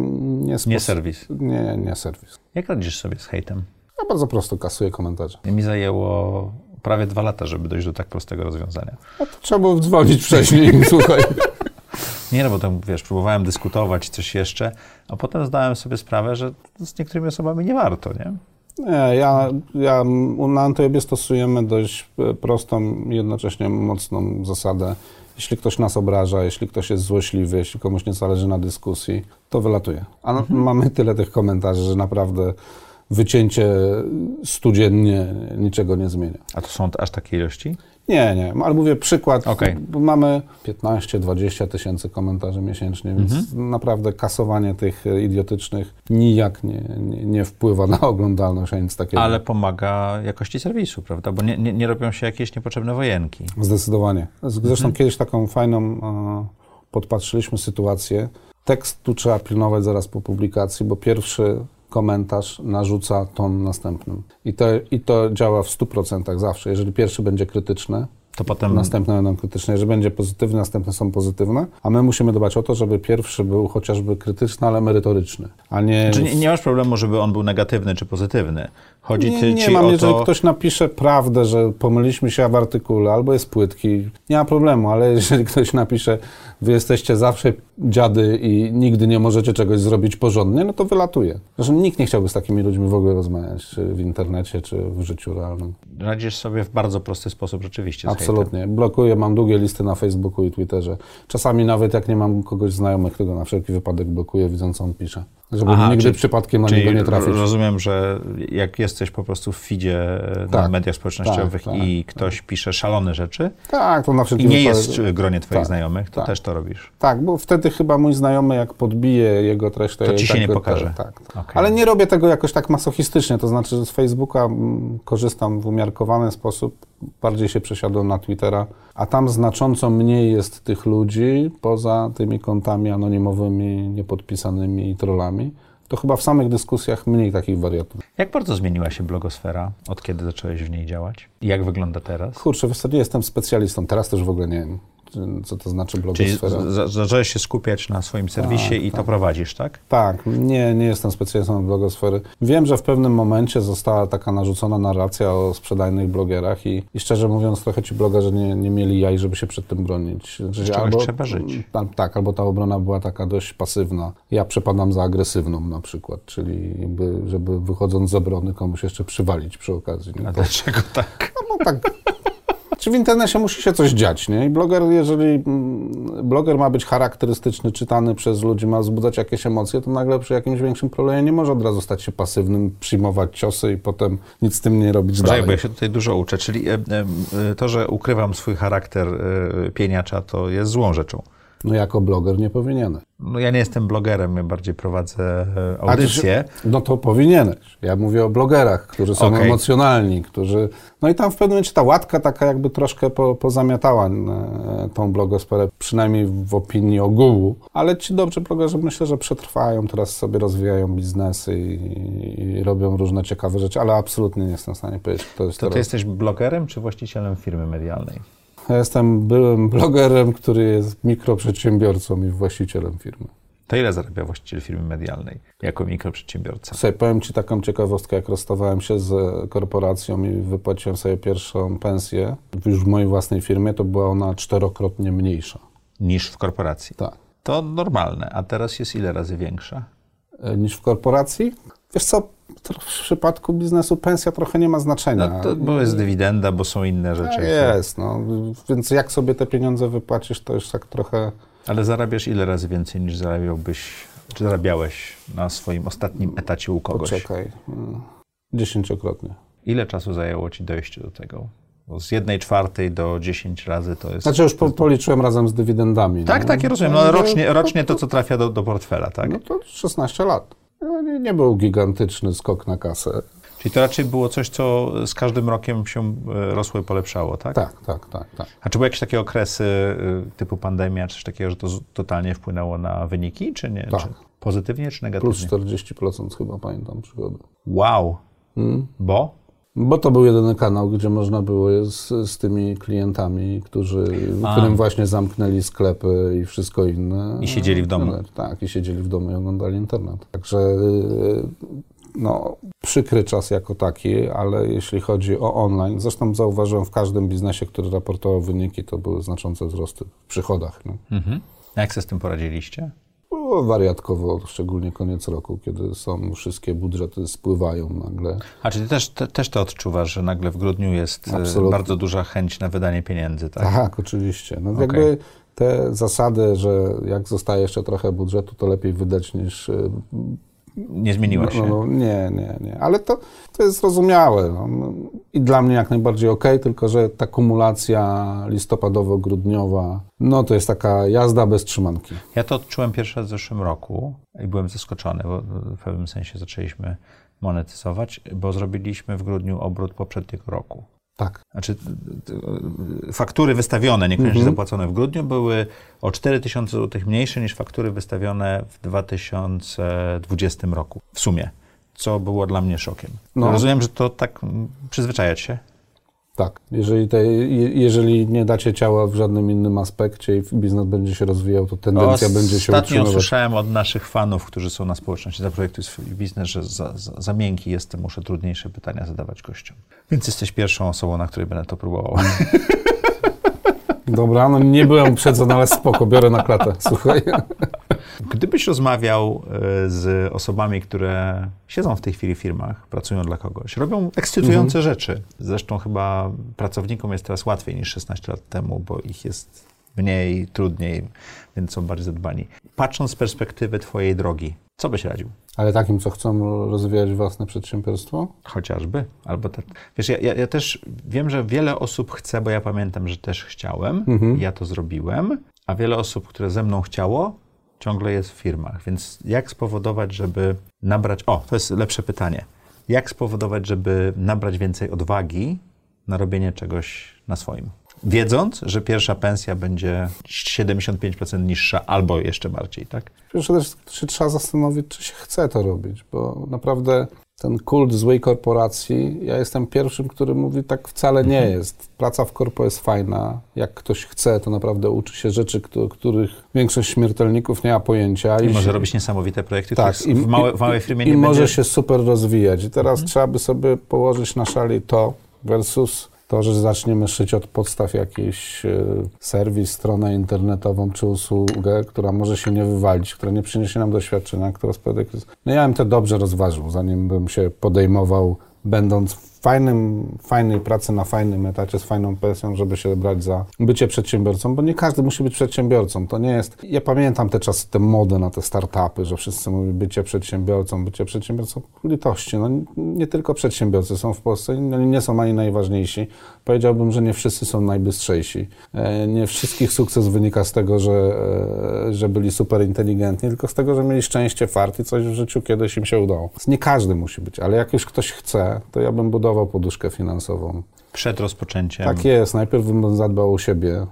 Nie sposób- serwis. Nie, nie serwis. Jak radzisz sobie z hejtem? Ja bardzo prosto kasuję komentarze. Mi zajęło prawie dwa lata, żeby dojść do tak prostego rozwiązania. A to trzeba było dzwonić wcześniej, słuchaj. Nie, no bo tam, wiesz, próbowałem dyskutować coś jeszcze, a potem zdałem sobie sprawę, że z niektórymi osobami nie warto, nie? Nie, ja, ja na Antybie stosujemy dość e, prostą, jednocześnie mocną zasadę. Jeśli ktoś nas obraża, jeśli ktoś jest złośliwy, jeśli komuś nie zależy na dyskusji, to wylatuje. A mhm. mamy tyle tych komentarzy, że naprawdę wycięcie studziennie niczego nie zmienia. A to są aż takie ilości? Nie, nie, ale mówię przykład, okay. bo mamy 15-20 tysięcy komentarzy miesięcznie, więc mhm. naprawdę kasowanie tych idiotycznych nijak nie, nie, nie, wpływa na oglądalność, a nic takiego. Ale pomaga jakości serwisu, prawda? Bo nie, nie, nie robią się jakieś niepotrzebne wojenki. Zdecydowanie. Zresztą mhm. kiedyś taką fajną e, podpatrzyliśmy sytuację. Tekst tu trzeba pilnować zaraz po publikacji, bo pierwszy komentarz narzuca ton następnym. I to, I to działa w 100% zawsze. Jeżeli pierwszy będzie krytyczny, to potem... Następne będą krytyczne. Jeżeli będzie pozytywny, następne są pozytywne, a my musimy dbać o to, żeby pierwszy był chociażby krytyczny, ale merytoryczny, a nie... Znaczy nie, nie masz problemu, żeby on był negatywny czy pozytywny. Chodzi nie, nie mam, o jeżeli to... ktoś napisze prawdę, że pomyliliśmy się w artykule, albo jest płytki, nie ma problemu, ale jeżeli ktoś napisze, wy jesteście zawsze dziady i nigdy nie możecie czegoś zrobić porządnie, no to wylatuje. Zresztą nikt nie chciałby z takimi ludźmi w ogóle rozmawiać, czy w internecie, czy w życiu realnym. Radzisz sobie w bardzo prosty sposób rzeczywiście Absolutnie. Blokuję, mam długie listy na Facebooku i Twitterze. Czasami nawet jak nie mam kogoś znajomych, tego na wszelki wypadek blokuję, widząc co on pisze. Żeby Aha, nigdy czyli, przypadkiem na niego nie trafić. Rozumiem, że jak jesteś po prostu w feedzie tak, na mediach społecznościowych tak, i tak, ktoś tak. pisze szalone rzeczy tak, to na i nie jest w gronie twoich tak, znajomych, to tak. też to robisz. Tak, bo wtedy chyba mój znajomy, jak podbije jego treść, to, to ci się nie pokaże. Tak, okay. Ale nie robię tego jakoś tak masochistycznie, to znaczy, że z Facebooka mm, korzystam w umiarkowany sposób, bardziej się przesiadłem na Twittera, a tam znacząco mniej jest tych ludzi, poza tymi kontami anonimowymi, niepodpisanymi i trollami to chyba w samych dyskusjach mniej takich wariantów. Jak bardzo zmieniła się blogosfera, od kiedy zacząłeś w niej działać? I jak wygląda teraz? Kurczę, w zasadzie jestem specjalistą. Teraz też w ogóle nie wiem co to znaczy blogosfera. Czyli zacząłeś się skupiać na swoim serwisie tak, i tak. to prowadzisz, tak? Tak, nie, nie jestem specjalistą blogosfery. Wiem, że w pewnym momencie została taka narzucona narracja o sprzedajnych blogerach i, i szczerze mówiąc trochę ci blogerzy nie, nie mieli jaj, żeby się przed tym bronić. Znaczy, albo, trzeba żyć. Tam, tak, albo ta obrona była taka dość pasywna. Ja przepadam za agresywną na przykład, czyli jakby, żeby wychodząc z obrony komuś jeszcze przywalić przy okazji. A to, dlaczego tak? No, no tak czy w internecie musi się coś dziać, nie? I bloger, jeżeli mm, bloger ma być charakterystyczny, czytany przez ludzi, ma wzbudzać jakieś emocje, to nagle przy jakimś większym problemie nie może od razu stać się pasywnym, przyjmować ciosy i potem nic z tym nie robić Proszę, dalej. bo ja się tutaj dużo uczę, czyli to, że ukrywam swój charakter e, pieniacza, to jest złą rzeczą. No jako bloger nie powinieneś. No ja nie jestem blogerem, ja bardziej prowadzę e, audycję. no to powinieneś. Ja mówię o blogerach, którzy są okay. emocjonalni, którzy... No i tam w pewnym momencie ta łatka taka jakby troszkę po, pozamiatała e, tą blogosferę, przynajmniej w opinii ogółu. Ale ci dobrzy blogerzy myślę, że przetrwają, teraz sobie rozwijają biznesy i, i robią różne ciekawe rzeczy, ale absolutnie nie jestem w stanie powiedzieć, kto jest To teraz. ty jesteś blogerem czy właścicielem firmy medialnej? Ja jestem byłym blogerem, który jest mikroprzedsiębiorcą i właścicielem firmy. To ile zarabia właściciel firmy medialnej jako mikroprzedsiębiorca? Słuchaj, powiem Ci taką ciekawostkę, jak rozstawałem się z korporacją i wypłaciłem sobie pierwszą pensję, już w mojej własnej firmie, to była ona czterokrotnie mniejsza. Niż w korporacji? Tak. To normalne, a teraz jest ile razy większa? E, niż w korporacji? Wiesz co, w przypadku biznesu pensja trochę nie ma znaczenia. No to, bo jest dywidenda, bo są inne rzeczy. Tak jest, no. Więc jak sobie te pieniądze wypłacisz, to już tak trochę... Ale zarabiasz ile razy więcej niż zarabiałbyś, czy zarabiałeś na swoim ostatnim etacie u kogoś? Poczekaj. Mm, dziesięciokrotnie. Ile czasu zajęło ci dojście do tego? Bo z jednej czwartej do 10 razy to jest. Znaczy już po, policzyłem razem z dywidendami. Tak, no. tak, ja rozumiem. No, rocznie, rocznie to, co trafia do, do portfela, tak? No to 16 lat. No, nie, nie był gigantyczny skok na kasę. Czyli to raczej było coś, co z każdym rokiem się e, rosło i polepszało, tak? Tak, tak, tak. tak. A czy były jakieś takie okresy e, typu pandemia, czy coś takiego, że to totalnie wpłynęło na wyniki, czy nie? Tak. Czy pozytywnie, czy negatywnie? Plus 40% chyba, pamiętam, przychody. Wow! Hmm? Bo? Bo to był jedyny kanał, gdzie można było z, z tymi klientami, którzy, którym właśnie zamknęli sklepy i wszystko inne. I siedzieli w domu. Tak, i siedzieli w domu i oglądali internet. Także y, no, przykry czas jako taki, ale jeśli chodzi o online, zresztą zauważyłem w każdym biznesie, który raportował wyniki, to były znaczące wzrosty w przychodach. No. Mhm. A jak sobie z tym poradziliście? Było wariatkowo, szczególnie koniec roku, kiedy są wszystkie budżety spływają nagle. A czy ty też, te, też to odczuwasz, że nagle w grudniu jest e, Absolutnie. bardzo duża chęć na wydanie pieniędzy, tak? Tak, oczywiście. No Okej. jakby te zasady, że jak zostaje jeszcze trochę budżetu, to lepiej wydać niż... Nie zmieniła No, się. no, no, nie, nie, nie. Ale to, to jest zrozumiałe. No. No, I dla mnie jak najbardziej okej, tylko że ta kumulacja listopadowo-grudniowa, no to jest taka jazda bez trzymanki. Ja to odczułem pierwszy raz w zeszłym roku i byłem zaskoczony, bo w pewnym sensie zaczęliśmy monetyzować, bo zrobiliśmy w grudniu obrót poprzedniego roku. Tak. Znaczy, faktury wystawione, niekoniecznie Mhm. zapłacone w grudniu, były o 4000 zł mniejsze niż faktury wystawione w 2020 roku w sumie, co było dla mnie szokiem. No. Rozumiem, że to tak przyzwyczajać się. Tak. Jeżeli, te, je, jeżeli nie dacie ciała w żadnym innym aspekcie i biznes będzie się rozwijał, to tendencja będzie się Ostatnio utrzymywać. słyszałem od naszych fanów, którzy są na społeczności Zaprojektuj swój biznes, że za, za, za miękki jestem, muszę trudniejsze pytania zadawać gościom. Więc jesteś pierwszą osobą, na której będę to próbował. Dobra, no nie byłem uprzedzony, ale spoko, biorę na klatę. Słuchaj. Gdybyś rozmawiał e, z osobami, które siedzą w tej chwili w firmach, pracują dla kogoś, robią ekscytujące rzeczy. Zresztą chyba pracownikom jest teraz łatwiej niż 16 lat temu, bo ich jest mniej, trudniej, więc są bardziej zadbani. Patrząc z perspektywy twojej drogi, co byś radził? Ale takim, co chcą rozwijać własne przedsiębiorstwo? Chociażby. Albo te, wiesz, ja, ja, ja też wiem, że wiele osób chce, bo ja pamiętam, że też chciałem, Mhm. ja to zrobiłem, a wiele osób, które ze mną chciało, ciągle jest w firmach. Więc jak spowodować, żeby nabrać. O, to jest lepsze pytanie. Jak spowodować, żeby nabrać więcej odwagi na robienie czegoś na swoim? Wiedząc, że pierwsza pensja będzie 75% niższa albo jeszcze bardziej, tak? Pierwsze też się trzeba zastanowić, czy się chce to robić, bo naprawdę ten kult złej korporacji, ja jestem pierwszym, który mówi, tak wcale nie Mhm. jest. Praca w korpo jest fajna. Jak ktoś chce, to naprawdę uczy się rzeczy, których większość śmiertelników nie ma pojęcia. I może się- robić niesamowite projekty, tak, których w, małe, w małej firmie i nie może będzie... się super rozwijać. I teraz Mhm. trzeba by sobie położyć na szali to versus to, że zaczniemy szyć od podstaw jakiś e, serwis, stronę internetową czy usługę, która może się nie wywalić, która nie przyniesie nam doświadczenia, która spowoduje kryzys. No ja bym to dobrze rozważył, zanim bym się podejmował, będąc fajnym, fajnej pracy na fajnym etacie z fajną pensją, żeby się brać za bycie przedsiębiorcą, bo nie każdy musi być przedsiębiorcą. To nie jest... Ja pamiętam te czasy, te mody na te startupy, że wszyscy mówią bycie przedsiębiorcą, bycie przedsiębiorcą. Litości, no nie tylko przedsiębiorcy są w Polsce, oni nie są ani najważniejsi. Powiedziałbym, że nie wszyscy są najbystrzejsi. E, Nie wszystkich sukces wynika z tego, że, e, że byli super inteligentni, tylko z tego, że mieli szczęście, fart i coś w życiu kiedyś im się udało. Nie każdy musi być, ale jak już ktoś chce, to ja bym budował poduszkę finansową. Przed rozpoczęciem. Tak jest, najpierw bym zadbał o siebie,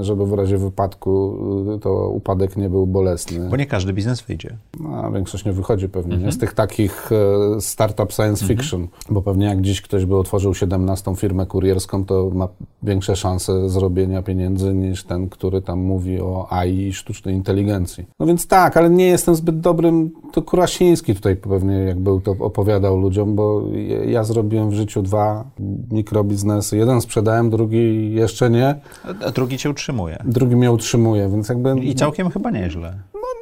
żeby w razie wypadku y, to upadek nie był bolesny. Bo nie każdy biznes wyjdzie. No, a większość nie wychodzi pewnie, Mhm. nie? Z tych takich e, startup science fiction, bo pewnie jak dziś ktoś by otworzył 17 firmę kurierską, to ma większe szanse zrobienia pieniędzy niż ten, który tam mówi o AI i sztucznej inteligencji. No więc tak, ale nie jestem zbyt dobrym, to Kurasiński tutaj pewnie jak był to opowiadał ludziom, bo ja zrobiłem w życiu dwa mikrobiznesy. Jeden sprzedałem, drugi jeszcze nie, A, drugi cię utrzymuje. drugi mnie utrzymuje, więc jakby I całkiem chyba nieźle.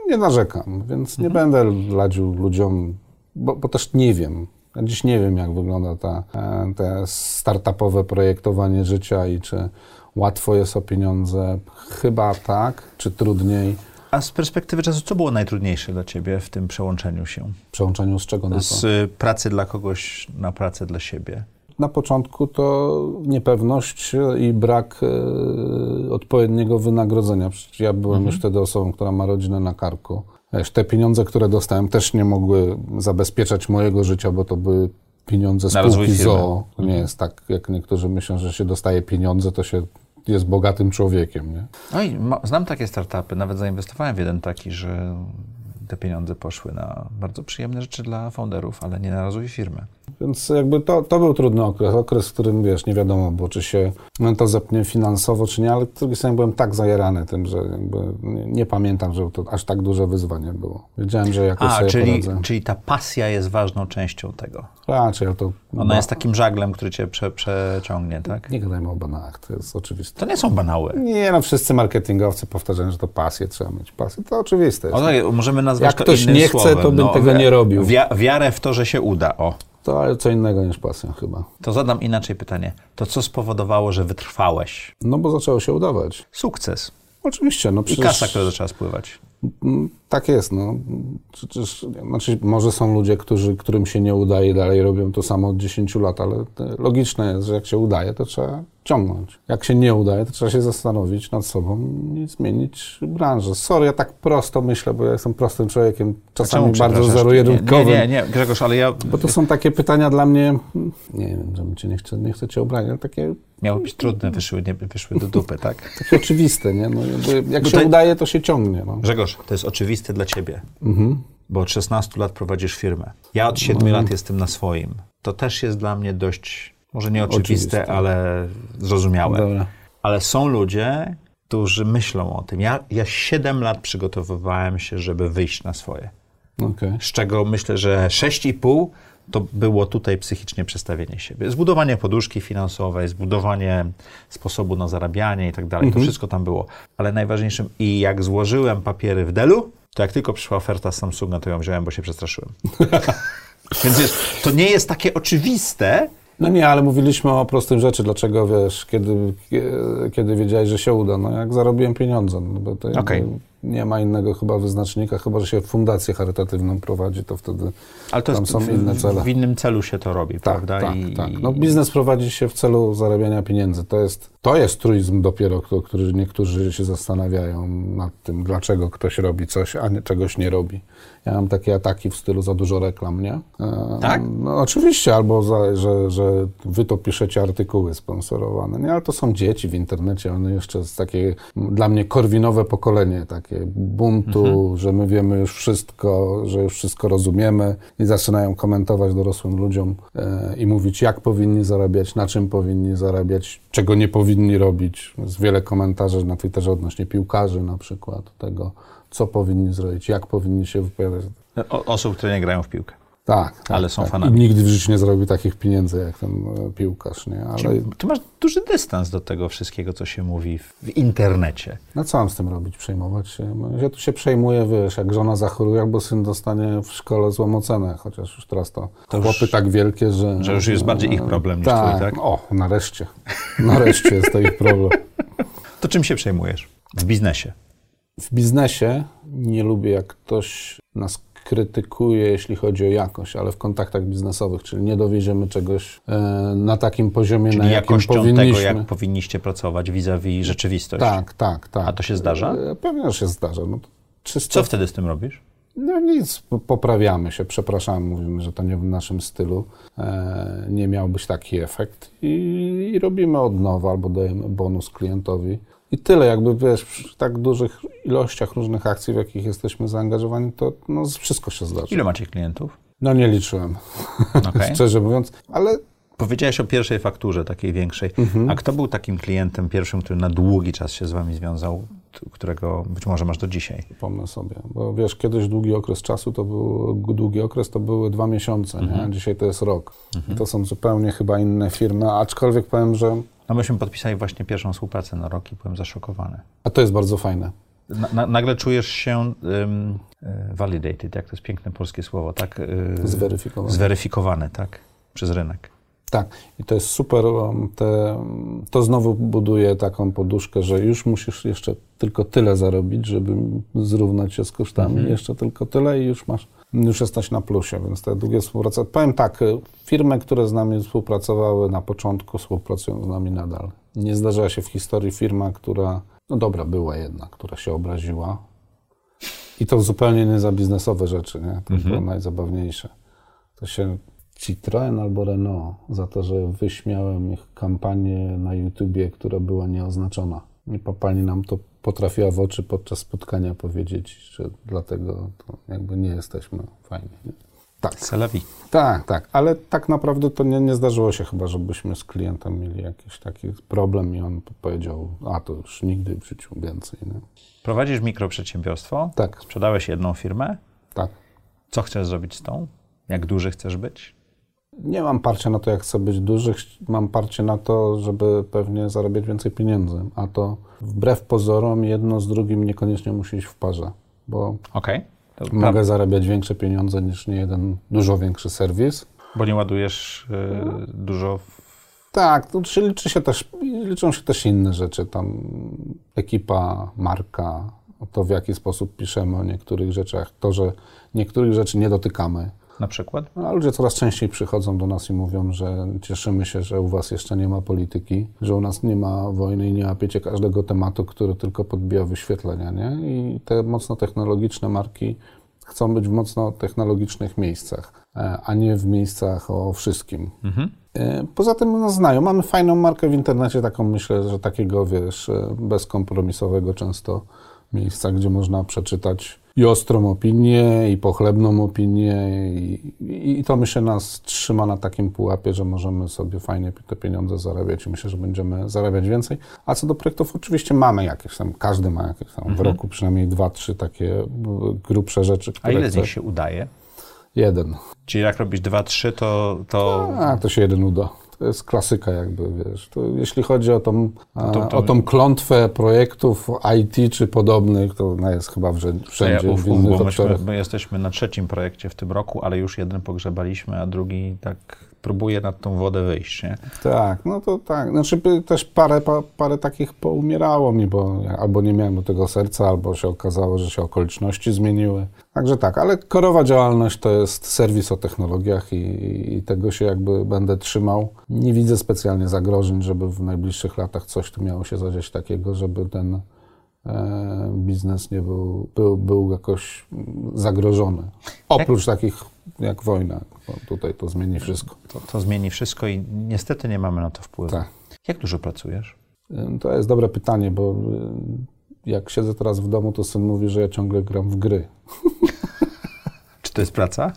nie narzekam, więc nie będę ladził ludziom, bo, bo też nie wiem. Ja dziś nie wiem, jak wygląda ta, e, te startupowe projektowanie życia i czy łatwo jest o pieniądze. Chyba tak, czy trudniej. A z perspektywy czasu, co było najtrudniejsze dla ciebie w tym przełączeniu się? Przełączeniu z czego na to? Z pracy dla kogoś na pracę dla siebie. Na początku to niepewność i brak e, odpowiedniego wynagrodzenia. Przecież ja byłem już wtedy osobą, która ma rodzinę na karku. Wiesz, te pieniądze, które dostałem, też nie mogły zabezpieczać mojego życia, bo to były pieniądze spółki. ZOO. To nie jest tak, jak niektórzy myślą, że się dostaje pieniądze, to się jest bogatym człowiekiem. Nie? No i znam takie startupy, nawet zainwestowałem w jeden taki, że te pieniądze poszły na bardzo przyjemne rzeczy dla founderów, ale nie na rozwój firmy. Więc jakby to, to był trudny okres, okres, w którym wiesz, nie wiadomo było, czy się to zepnie finansowo, czy nie, ale z drugiej strony byłem tak zajarany tym, że nie, nie pamiętam, że to aż tak duże wyzwanie było. Wiedziałem, że jakoś A, sobie czyli, poradzę. czyli ta pasja jest ważną częścią tego. Raczej, ale to... Ona jest takim żaglem, który cię prze, przeciągnie, tak? Nie gadajmy o banałach, to jest oczywiste. To nie są banały. Nie, no wszyscy marketingowcy powtarzają, że to pasję trzeba mieć. Pasję, to oczywiste jest. O, tak, możemy nazwać Jak to ktoś nie chce, słowem. to bym tego nie robił. Wia- wiarę w to, że się uda. O. To co innego niż pasja chyba. To zadam inaczej pytanie. To co spowodowało, że wytrwałeś? No bo zaczęło się udawać. Sukces. Oczywiście, no I przecież... kasa, która zaczęła spływać. Mm, Tak jest, no. Przecież, znaczy, może są ludzie, którzy, którym się nie udaje, dalej robią to samo od 10 lat, ale to logiczne jest, że jak się udaje, to trzeba ciągnąć. Jak się nie udaje, to trzeba się zastanowić nad sobą i zmienić branżę. Sorry, ja tak prosto myślę, bo ja jestem prostym człowiekiem, czasami bardzo zero-jedynkowym. Nie, nie, nie, Grzegorz, ale ja... Bo to są takie pytania dla mnie, nie wiem, żebym cię nie, chcę, nie chcę cię obrać, ale takie, Miało być trudne, wyszły, nie, wyszły do dupy, tak? takie oczywiste, nie? No, jak Tutaj- się udaje, to się ciągnie. No. Grzegorz, to jest oczywiste dla ciebie, Mhm. bo od 16 lat prowadzisz firmę. Ja od 7 lat jestem na swoim. To też jest dla mnie dość, może nie oczywiste, Oczywiste. ale zrozumiałe. Dobra. Ale są ludzie, którzy myślą o tym. Ja, ja 7 lat przygotowywałem się, żeby wyjść na swoje. Okej. Z czego myślę, że 6,5 to było tutaj psychicznie przestawienie siebie. Zbudowanie poduszki finansowej, zbudowanie sposobu na zarabianie i tak dalej. To wszystko tam było. Ale najważniejszym, i jak złożyłem papiery w Delu, to jak tylko przyszła oferta z Samsunga, to ją wziąłem, bo się przestraszyłem. Więc wiesz, to nie jest takie oczywiste, No nie, ale mówiliśmy o prostym rzeczy. Dlaczego, wiesz, kiedy, kie- kiedy wiedziałeś, że się uda? No jak zarobiłem pieniądze, no bo to Okej. nie ma innego chyba wyznacznika, chyba, że się fundację charytatywną prowadzi, to wtedy ale to tam jest są w, inne cele. w innym celu się to robi, Tak, prawda? tak, I, tak. No biznes prowadzi się w celu zarabiania pieniędzy. To jest, to jest truizm dopiero, który niektórzy się zastanawiają nad tym, dlaczego ktoś robi coś, a nie, czegoś nie robi. Ja mam takie ataki w stylu za dużo reklam, nie? E, Tak? No oczywiście, albo za, że, że wy to piszecie artykuły sponsorowane, nie? Ale to są dzieci w internecie, one jeszcze jest takie dla mnie korwinowe pokolenie, takie buntu, Mhm. że my wiemy już wszystko, że już wszystko rozumiemy i zaczynają komentować dorosłym ludziom e, i mówić, jak powinni zarabiać, na czym powinni zarabiać, czego nie powinni robić. Jest wiele komentarzy na Twitterze odnośnie piłkarzy na przykład, tego, co powinni zrobić, jak powinni się wypowiadać. O, osób, które nie grają w piłkę. Tak, tak Ale są tak. fanami. I nigdy w życiu nie zrobił takich pieniędzy jak ten e, piłkarz, nie? Ale Ty masz duży dystans do tego wszystkiego, co się mówi w, internecie. no co mam z tym robić? Przejmować się? No, Ja tu się przejmuję, wiesz, jak żona zachoruje, albo syn dostanie w szkole złą ocenę, chociaż już teraz to, To już- chłopy tak wielkie, że... że już jest bardziej ich problem niż tak, twój, tak? O, nareszcie. Nareszcie jest to ich problem. To czym się przejmujesz w biznesie? W biznesie nie lubię, jak ktoś nas krytykuje, jeśli chodzi o jakość, ale w kontaktach biznesowych, czyli nie dowieziemy czegoś e, na takim poziomie, Czyli na jakim powinniśmy. tego, jak powinniście pracować vis-a-vis rzeczywistość. Tak, tak, tak. A to się zdarza? E, Pewnie, że się zdarza. No, to czysto Co wtedy z tym robisz? No nic, po- poprawiamy się, przepraszamy, mówimy, że to nie w naszym stylu, e, nie miał być taki efekt i, i robimy od nowa albo dajemy bonus klientowi. I tyle, jakby wiesz, przy tak dużych ilościach różnych akcji, w jakich jesteśmy zaangażowani, to no, wszystko się zdarza. Ile macie klientów? No nie liczyłem, Okej. szczerze mówiąc, ale Powiedziałeś o pierwszej fakturze, takiej większej. Mhm. A kto był takim klientem pierwszym, który na długi czas się z wami związał, którego być może masz do dzisiaj? pomnę sobie, bo wiesz, kiedyś długi okres czasu to był, długi okres to były dwa miesiące, nie? a dzisiaj to jest rok. I to są zupełnie chyba inne firmy, aczkolwiek powiem, że No myśmy podpisali właśnie pierwszą współpracę na rok i byłem zaszokowany. a to jest bardzo fajne. Na, na, nagle czujesz się um, validated, jak to jest piękne polskie słowo, tak? Zweryfikowany. Zweryfikowany, tak? Przez rynek. Tak, i to jest super. Te, to znowu buduje taką poduszkę, że już musisz jeszcze tylko tyle zarobić, żeby zrównać się z kosztami. Jeszcze tylko tyle i już masz, już jesteś na plusie, więc te długie współprace. Powiem tak, y, firmy, które z nami współpracowały na początku, współpracują z nami nadal. Nie zdarzyła się w historii firma, która, no dobra, była jedna, która się obraziła. I to zupełnie nie za biznesowe rzeczy, nie? To było najzabawniejsze. To się Citroen albo Renault za to, że wyśmiałem ich kampanię na YouTubie, która była nieoznaczona. I popali nam to potrafiła w oczy podczas spotkania powiedzieć, że dlatego to jakby nie jesteśmy fajni. Nie? Tak. Selawi. Tak, tak, ale tak naprawdę to nie, nie zdarzyło się chyba, żebyśmy z klientem mieli jakiś taki problem i on powiedział, a to już nigdy w życiu więcej. Nie? Prowadzisz mikroprzedsiębiorstwo? Tak. Sprzedałeś jedną firmę? Tak. Co chcesz zrobić z tą? Jak duży chcesz być? Nie mam parcia na to, jak chcę być duży, mam parcie na to, żeby pewnie zarabiać więcej pieniędzy, a to wbrew pozorom jedno z drugim niekoniecznie musi iść w parze, bo okay. mogę zarabiać większe pieniądze niż nie jeden dużo większy serwis. Bo nie ładujesz y, dużo w... Tak, to liczy się też, liczą się też inne rzeczy, tam ekipa, marka, to w jaki sposób piszemy o niektórych rzeczach, to, że niektórych rzeczy nie dotykamy. Na przykład? No, ludzie coraz częściej przychodzą do nas i mówią, że cieszymy się, że u was jeszcze nie ma polityki, że u nas nie ma wojny i nie łapiecie każdego tematu, który tylko podbija wyświetlenia, nie? I te mocno technologiczne marki chcą być w mocno technologicznych miejscach, e, a nie w miejscach o wszystkim. Mhm. E, poza tym nas znają. Mamy fajną markę w internecie, taką myślę, że takiego, wiesz, e, bezkompromisowego często miejsca, gdzie można przeczytać i ostrą opinię, i pochlebną opinię, i, i, to myślę nas trzyma na takim pułapie, że możemy sobie fajnie te pieniądze zarabiać i myślę, że będziemy zarabiać więcej. A co do projektów, oczywiście mamy jakieś tam, każdy ma jakieś tam mhm. w roku przynajmniej dwa, trzy takie grubsze rzeczy. A ile z nich się udaje? Jeden. Czyli jak robisz dwa, trzy, to... to... A, to się jeden uda. To jest klasyka jakby, wiesz. To jeśli chodzi o tą, to, to... o tą klątwę projektów IT czy podobnych, to ona jest chyba wszędzie, wszędzie ja, uf, w innych uf, my, my jesteśmy na trzecim projekcie w tym roku, ale już jeden pogrzebaliśmy, a drugi tak próbuje nad tą wodę wyjść, nie? Tak, no to tak. Znaczy też parę, parę takich poumierało mi, bo albo nie miałem do tego serca, albo się okazało, że się okoliczności zmieniły. Także tak, ale korowa działalność to jest serwis o technologiach i, i tego się jakby będę trzymał. Nie widzę specjalnie zagrożeń, żeby w najbliższych latach coś tu miało się zadziać takiego, żeby ten e, biznes nie był, był, był jakoś zagrożony. Oprócz takich jak wojna. tutaj to zmieni wszystko. To, to, zmieni wszystko i niestety nie mamy na to wpływu. Tak. Jak dużo pracujesz? To jest dobre pytanie, bo jak siedzę teraz w domu, to syn mówi, że ja ciągle gram w gry. Czy to jest praca?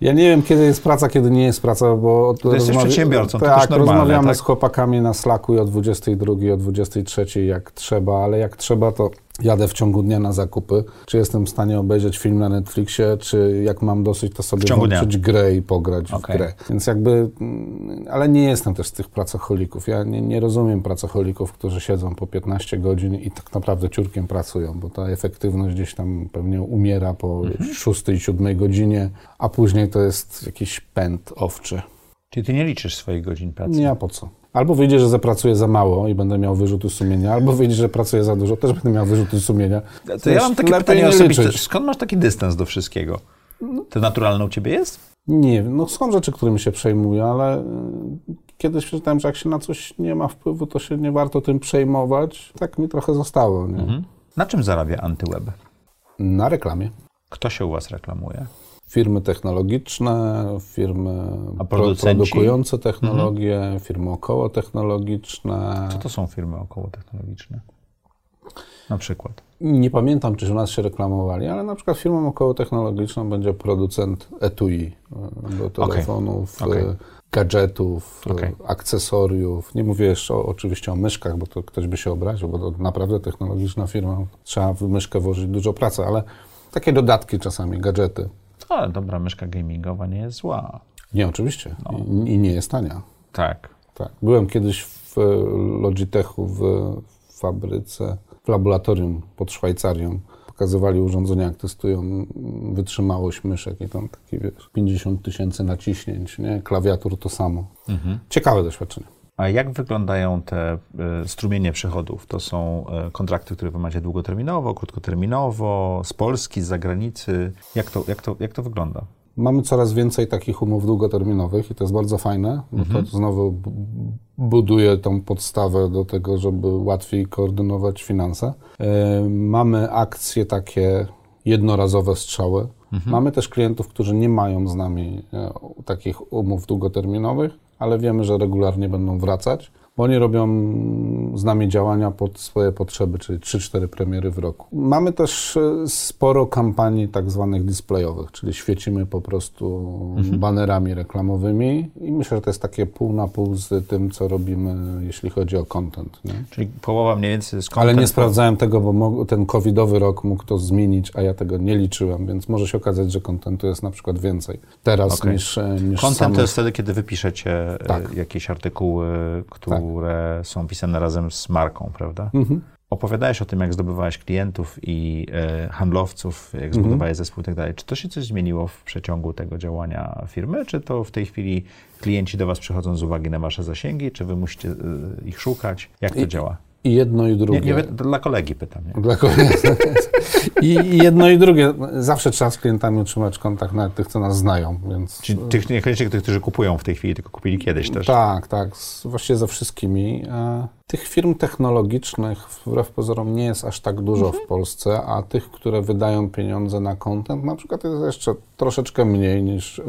Ja nie wiem, kiedy jest praca, kiedy nie jest praca, bo... To jesteś przedsiębiorcą, tak, to też normalne, rozmawiamy tak? z chłopakami na Slacku i o 22, o 23 jak trzeba, ale jak trzeba, to jadę w ciągu dnia na zakupy, czy jestem w stanie obejrzeć film na Netflixie, czy jak mam dosyć, to sobie włączyć grę i pograć okay. w grę. Więc jakby, mm, ale nie jestem też z tych pracocholików. Ja nie, nie rozumiem pracocholików, którzy siedzą po 15 godzin i tak naprawdę ciurkiem pracują, bo ta efektywność gdzieś tam pewnie umiera po mhm. 6 i 7 godzinie, a później to jest jakiś pęd owczy. Czyli ty nie liczysz swoich godzin pracy? Nie, a po co? Albo wyjdzie, że zapracuję za mało i będę miał wyrzuty sumienia, albo wyjdzie, że pracuję za dużo, też będę miał wyrzuty sumienia. To ja mam takie pytanie osobiste. Skąd masz taki dystans do wszystkiego? To naturalne u ciebie jest? Nie wiem, no są rzeczy, którymi się przejmuję, ale y, kiedyś przeczytałem, że jak się na coś nie ma wpływu, to się nie warto tym przejmować. Tak mi trochę zostało. Mhm. Na czym zarabia Antyweb? Na reklamie. Kto się u was reklamuje? Firmy technologiczne, firmy produkujące technologie, mhm. firmy okołotechnologiczne. Co to są firmy okołotechnologiczne? Na przykład. Nie pamiętam, czy u nas się reklamowali, ale na przykład firmą okołotechnologiczną będzie producent etui e, do telefonów, okay. Okay. gadżetów, e, okay. akcesoriów. Nie mówię jeszcze o, oczywiście o myszkach, bo to ktoś by się obraził, bo to naprawdę technologiczna firma. Trzeba w myszkę włożyć dużo pracy, ale takie dodatki czasami, gadżety. Ale dobra myszka gamingowa nie jest zła. Nie, oczywiście. No. I, I, nie jest tania. Tak. tak. Byłem kiedyś w Logitechu w fabryce, w laboratorium pod Szwajcarią. Pokazywali urządzenia, jak testują wytrzymałość myszek i tam takie, wiesz, 50 tysięcy naciśnięć, nie? Klawiatur to samo. Mhm. Ciekawe doświadczenie. A jak wyglądają te y, strumienie przychodów? To są y, kontrakty, które wy macie długoterminowo, krótkoterminowo, z Polski, z zagranicy. Jak to, jak to, jak to wygląda? Mamy coraz więcej takich umów długoterminowych i to jest bardzo fajne, bo mhm. to znowu buduje tą podstawę do tego, żeby łatwiej koordynować finanse. Y, mamy akcje takie jednorazowe strzały. Mhm. Mamy też klientów, którzy nie mają z nami takich umów długoterminowych, ale wiemy, że regularnie będą wracać. Bo oni robią z nami działania pod swoje potrzeby, czyli 3-4 premiery w roku. Mamy też e, sporo kampanii tak zwanych displayowych, czyli świecimy po prostu Mhm. banerami reklamowymi i myślę, że to jest takie pół na pół z tym, co robimy, jeśli chodzi o content. Nie? Czyli połowa mniej więcej z Ale nie content- sprawdzałem tego, bo ten covidowy rok mógł to zmienić, a ja tego nie liczyłem, więc może się okazać, że kontentu jest na przykład więcej teraz Okej. niż, e, niż Content samych- to jest wtedy, kiedy wy piszecie e, Tak. jakieś artykuły, które są pisane razem z marką, prawda? Mhm. Opowiadałeś o tym, jak zdobywałeś klientów i e, handlowców, jak Mhm. zbudowałeś zespół i tak dalej. Czy to się coś zmieniło w przeciągu tego działania firmy, czy to w tej chwili klienci do was przychodzą z uwagi na wasze zasięgi, czy wy musicie e, ich szukać? Jak to I- działa? I jedno i drugie. Nie, nie, dla kolegi pytam. Nie? Dla kogoś- I, I jedno i drugie. Zawsze trzeba z klientami utrzymać kontakt, nawet tych, co nas znają, więc... Czyli tych, niekoniecznie tych, którzy kupują w tej chwili, tylko kupili kiedyś też. Tak, tak, właściwie ze wszystkimi. Tych firm technologicznych wbrew pozorom nie jest aż tak dużo Mhm. w Polsce, a tych, które wydają pieniądze na content, na przykład jest jeszcze troszeczkę mniej niż, e,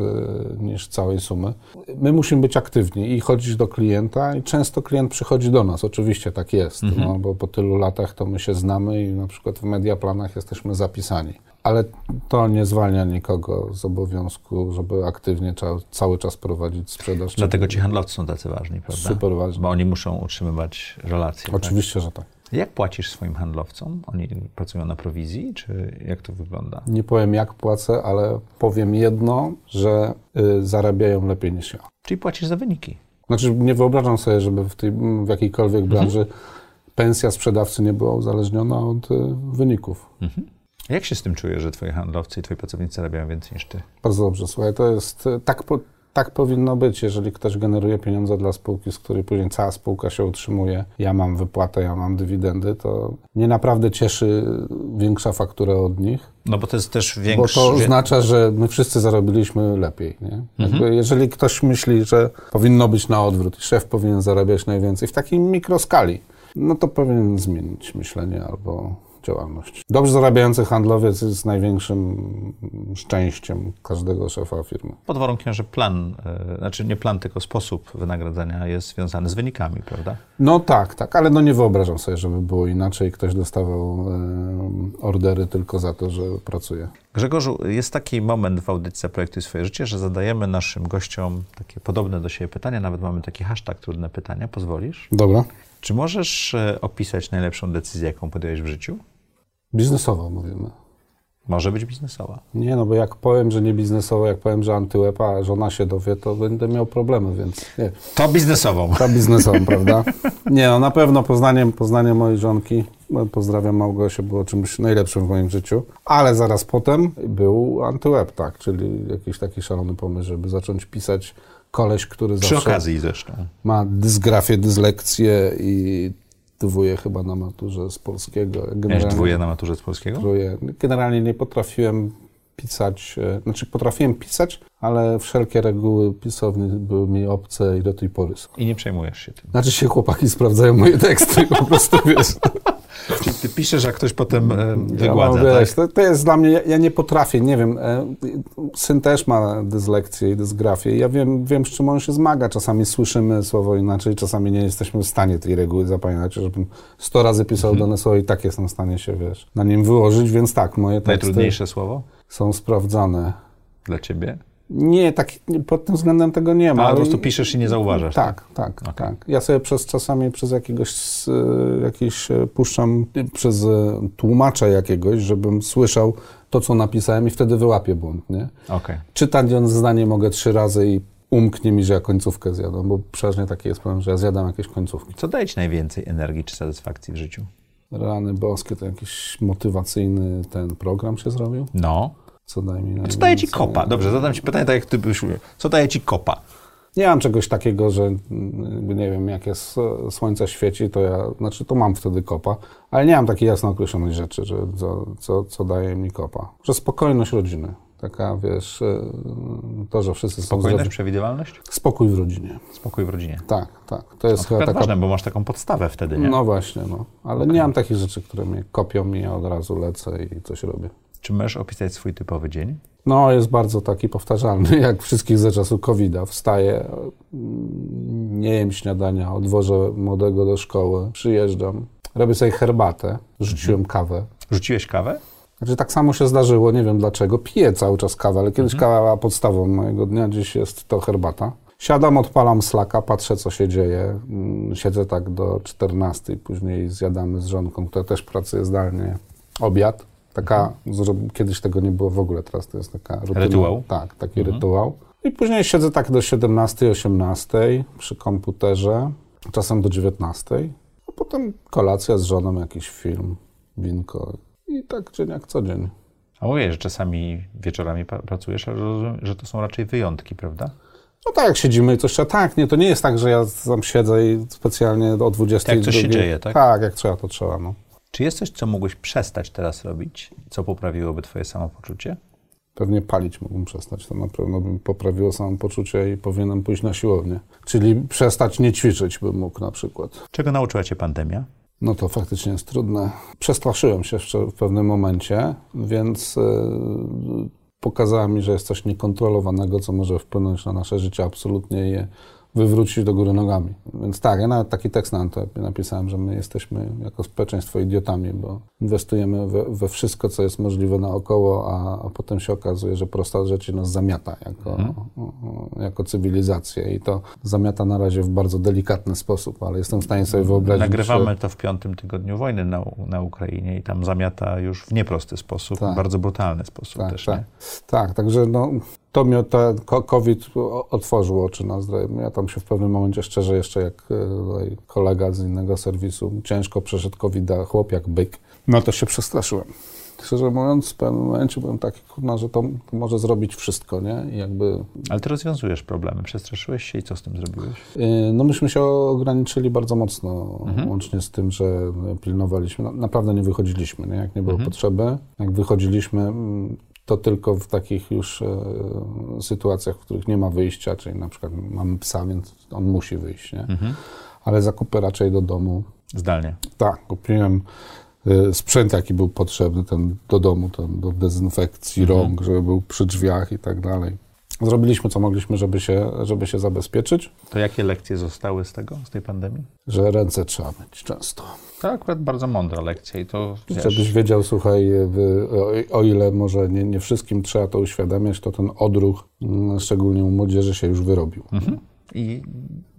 niż całej sumy. My musimy być aktywni i chodzić do klienta i często klient przychodzi do nas, oczywiście tak jest, Mhm. no, bo po tylu latach to my się znamy i na przykład w mediaplanach jesteśmy zapisani. Ale to nie zwalnia nikogo z obowiązku, żeby aktywnie cza- cały czas prowadzić sprzedaż. Dlatego ci handlowcy są tacy ważni, prawda? Super ważni. Bo oni muszą utrzymywać relacje. tak? Oczywiście, że tak. Jak płacisz swoim handlowcom? Oni pracują na prowizji, czy jak to wygląda? Nie powiem jak płacę, ale powiem jedno, że y, zarabiają lepiej niż ja. Czyli płacisz za wyniki. Znaczy nie wyobrażam sobie, żeby w, tej, w jakiejkolwiek branży pensja sprzedawcy nie była uzależniona od y, wyników. A Jak się z tym czujesz, że twoi handlowcy i twoi pracownicy zarabiają więcej niż ty? Bardzo dobrze, słuchaj, to jest, y, tak, po, tak powinno być, jeżeli ktoś generuje pieniądze dla spółki, z której później cała spółka się utrzymuje, ja mam wypłatę, ja mam dywidendy, to mnie naprawdę cieszy większa faktura od nich. No bo to jest też Bo większy... to oznacza, że my wszyscy zarobiliśmy lepiej. Nie? Jakby jeżeli ktoś myśli, że powinno być na odwrót i szef powinien zarabiać najwięcej w takiej mikroskali, no to powinien zmienić myślenie albo działalność. Dobrze zarabiający handlowiec jest największym szczęściem każdego szefa firmy. Pod warunkiem, że plan, e, znaczy nie plan, tylko sposób wynagradzania jest związany z wynikami, prawda? No tak, tak, ale no nie wyobrażam sobie, żeby było inaczej. Ktoś dostawał e, ordery tylko za to, że pracuje. Grzegorzu, jest taki moment w audycji Projektuj swoje życie, że zadajemy naszym gościom takie podobne do siebie pytania, nawet mamy taki hashtag trudne pytania, pozwolisz? Dobra. Czy możesz e, opisać najlepszą decyzję, jaką podjąłeś w życiu? Biznesowo mówimy. Może być biznesowa. Nie, no bo jak powiem, że nie biznesowo, jak powiem, że antyłeb, a żona się dowie, to będę miał problemy, więc nie. To biznesową. Ta biznesową, prawda? Nie, no na pewno poznanie, poznanie mojej żonki, pozdrawiam Małgosię, było czymś najlepszym w moim życiu. Ale zaraz potem był antyłeb, tak, czyli jakiś taki szalony pomysł, żeby zacząć pisać koleś, który Przy zawsze okazji zresztą. ma dysgrafię, dyslekcję i dwóje chyba na maturze z polskiego. Miałeś Generalnie- dwóje na maturze z polskiego? trójkę. Generalnie nie potrafiłem pisać, e, znaczy potrafiłem pisać, ale wszelkie reguły pisowni były mi obce i do tej pory są. I nie przejmujesz się tym. Znaczy się chłopaki sprawdzają moje teksty, po prostu wiesz. Czyli ty piszesz, a ktoś potem e, Ja wygładza, mam, wiesz, tak? to, to jest dla mnie, ja, ja nie potrafię, nie wiem, e, syn też ma dyslekcję i dysgrafię. Ja wiem, wiem, z czym on się zmaga. Czasami słyszymy słowo inaczej, czasami nie jesteśmy w stanie tej reguły zapamiętać. Żebym sto razy pisał Mhm. dane słowo i tak jestem w stanie się, wiesz, na nim wyłożyć, więc tak, moje teksty Najtrudniejsze słowo są sprawdzane. dla ciebie? Nie, tak, pod tym względem tego nie ma. A po prostu piszesz i nie zauważasz. Tak, tak, tak. Ja sobie przez czasami przez jakiegoś, s- jakiś e, puszczam przez e, tłumacza jakiegoś, żebym słyszał to, co napisałem i wtedy wyłapię błąd, nie? Okej. Czytając zdanie mogę trzy razy i umknie mi, że ja końcówkę zjadam, bo przeważnie taki jest problem, że ja zjadam jakieś końcówki. Co daje ci najwięcej energii czy satysfakcji w życiu? Rany boskie, to jakiś motywacyjny ten program się zrobił? No. Co daje mi Co daje ci kopa? Dobrze, zadam ci pytanie tak, jak ty byś. Co daje ci kopa? Nie mam czegoś takiego, że mm, nie wiem, jak jest e, słońce świeci, to ja, znaczy to mam wtedy kopa, ale nie mam takiej jasno określonej rzeczy, że co, co, co daje mi kopa. Że spokojność rodziny. Taka, wiesz, e, to, że wszyscy są Spokojność, przewidywalność? Spokój w rodzinie. Spokój w rodzinie. Tak, tak. To jest chyba taka... ważne, bo masz taką podstawę wtedy, nie? No właśnie, no. Ale nie mam takich rzeczy, które mnie kopią i ja od razu lecę i coś robię. Czy możesz opisać swój typowy dzień? No, jest bardzo taki powtarzalny, jak wszystkich za czasu COVID-a. Wstaję, nie jem śniadania, odwożę młodego do szkoły, przyjeżdżam, robię sobie herbatę, rzuciłem kawę. Rzuciłeś kawę? Znaczy tak samo się zdarzyło, nie wiem dlaczego, piję cały czas kawę, ale kiedyś kawa była podstawą mojego dnia, dziś jest to herbata. Siadam, odpalam slaka, patrzę co się dzieje, Mm, siedzę tak do 14, później zjadamy z żonką, która też pracuje zdalnie, obiad. Taka, zro- kiedyś tego nie było w ogóle, teraz to jest taka rutyna. Rytuał? Tak, taki rytuał. I później siedzę tak do 17, 18 przy komputerze, czasem do 19, a potem kolacja z żoną, jakiś film, winko i tak dzień jak co dzień. A mówię, że czasami wieczorami pracujesz, ale rozumiem, że to są raczej wyjątki, prawda? No tak, jak siedzimy i coś trzeba. Tak, nie, to nie jest tak, że ja tam siedzę i specjalnie o 20. Jak coś się dzieje, tak? Tak, jak trzeba, to trzeba, no. Czy jest coś, co mógłbyś przestać teraz robić, co poprawiłoby twoje samopoczucie? Pewnie palić mógłbym przestać. To na pewno bym poprawiło samopoczucie i powinienem pójść na siłownię. Czyli przestać nie ćwiczyć bym mógł na przykład. Czego nauczyła cię pandemia? No to faktycznie jest trudne. Przestraszyłem się jeszcze w pewnym momencie, więc yy, pokazała mi, że jest coś niekontrolowanego, co może wpłynąć na nasze życie, absolutnie je wywrócić do góry nogami. Więc tak, ja nawet taki tekst na Antepie napisałem, że my jesteśmy jako społeczeństwo idiotami, bo inwestujemy we, we wszystko, co jest możliwe naokoło, a, a potem się okazuje, że prosta rzecz nas zamiata jako, jako cywilizację i to zamiata na razie w bardzo delikatny sposób, ale jestem w stanie sobie wyobrazić, Nagrywamy to w piątym tygodniu wojny na, na Ukrainie i tam zamiata już w nieprosty sposób, Tak. bardzo brutalny sposób Tak, też, tak. nie? tak, także no, to mi ten ko- COVID otworzył oczy na zdrowie. Ja tam się w pewnym momencie, szczerze jeszcze jak e, kolega z innego serwisu, ciężko przeszedł covid chłop jak byk, no to się przestraszyłem. Szczerze mówiąc, w pewnym momencie byłem taki, kurna, że to, może zrobić wszystko, nie? I jakby, Ale ty rozwiązujesz problemy. Przestraszyłeś się i co z tym zrobiłeś? yy, no myśmy się ograniczyli bardzo mocno, Mhm. łącznie z tym, że no, pilnowaliśmy, no, naprawdę nie wychodziliśmy, nie? Jak nie było Mhm. potrzeby. Jak wychodziliśmy, mm, to tylko w takich już e, sytuacjach, w których nie ma wyjścia, czyli na przykład mamy psa, więc on musi wyjść, nie? Mhm. Ale zakupy raczej do domu. Zdalnie. Tak, kupiłem e, sprzęt, jaki był potrzebny ten do domu, ten do dezynfekcji Mhm. rąk, żeby był przy drzwiach i tak dalej. Zrobiliśmy, co mogliśmy, żeby się, żeby się zabezpieczyć, To jakie lekcje zostały z tego, z tej pandemii? że ręce trzeba myć często. To akurat bardzo mądra lekcja i to wiesz, Żebyś wiedział, słuchaj, w, o, o ile może nie, nie wszystkim trzeba to uświadamiać, to ten odruch, mm, szczególnie u młodzieży, się już wyrobił. Mhm. i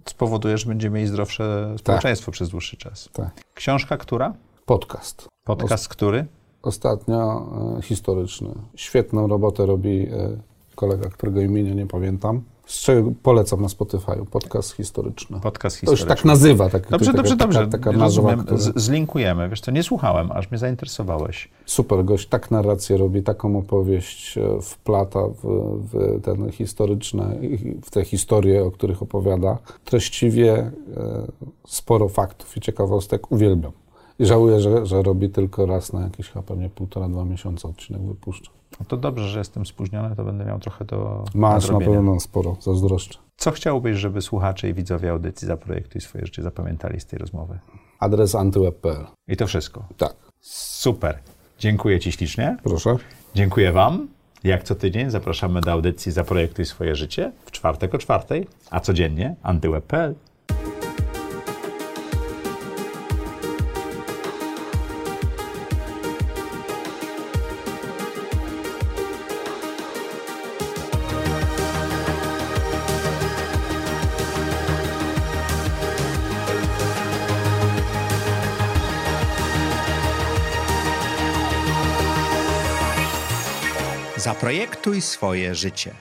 spowoduje, że będziemy mieli zdrowsze społeczeństwo przez dłuższy czas. Tak. Książka która? Podcast. Podcast który? Ostatnio e, historyczny. Świetną robotę robi e, kolega, którego imienia nie pamiętam. Z czego polecam na Spotify. Podcast historyczny. Podcast To już historyczny. tak nazywa. Tak, Dobrze, taka, dobrze, dobrze. Taka, nazwa, która... Zlinkujemy. Wiesz co, nie słuchałem, aż mnie zainteresowałeś. Super gość, tak narrację robi, taką opowieść e, wplata w, w ten historyczne, w te historie, o których opowiada. Treściwie e, sporo faktów i ciekawostek. Uwielbiam. I żałuję, że, że robi tylko raz na jakieś chyba pewnie półtora, dwa miesiące odcinek wypuszcza. No to dobrze, że jestem spóźniony, to będę miał trochę do Masz na pewno sporo, zazdroszczę. Co chciałbyś, żeby słuchacze i widzowie audycji Zaprojektuj swoje życie zapamiętali z tej rozmowy? Adres antyweb.pl. I to wszystko. Tak, Super. Dziękuję Ci ślicznie. proszę. Dziękuję Wam. Jak co tydzień zapraszamy do audycji Zaprojektuj swoje życie w czwartek o czwartej, a codziennie antyweb.pl. Zaprojektuj swoje życie.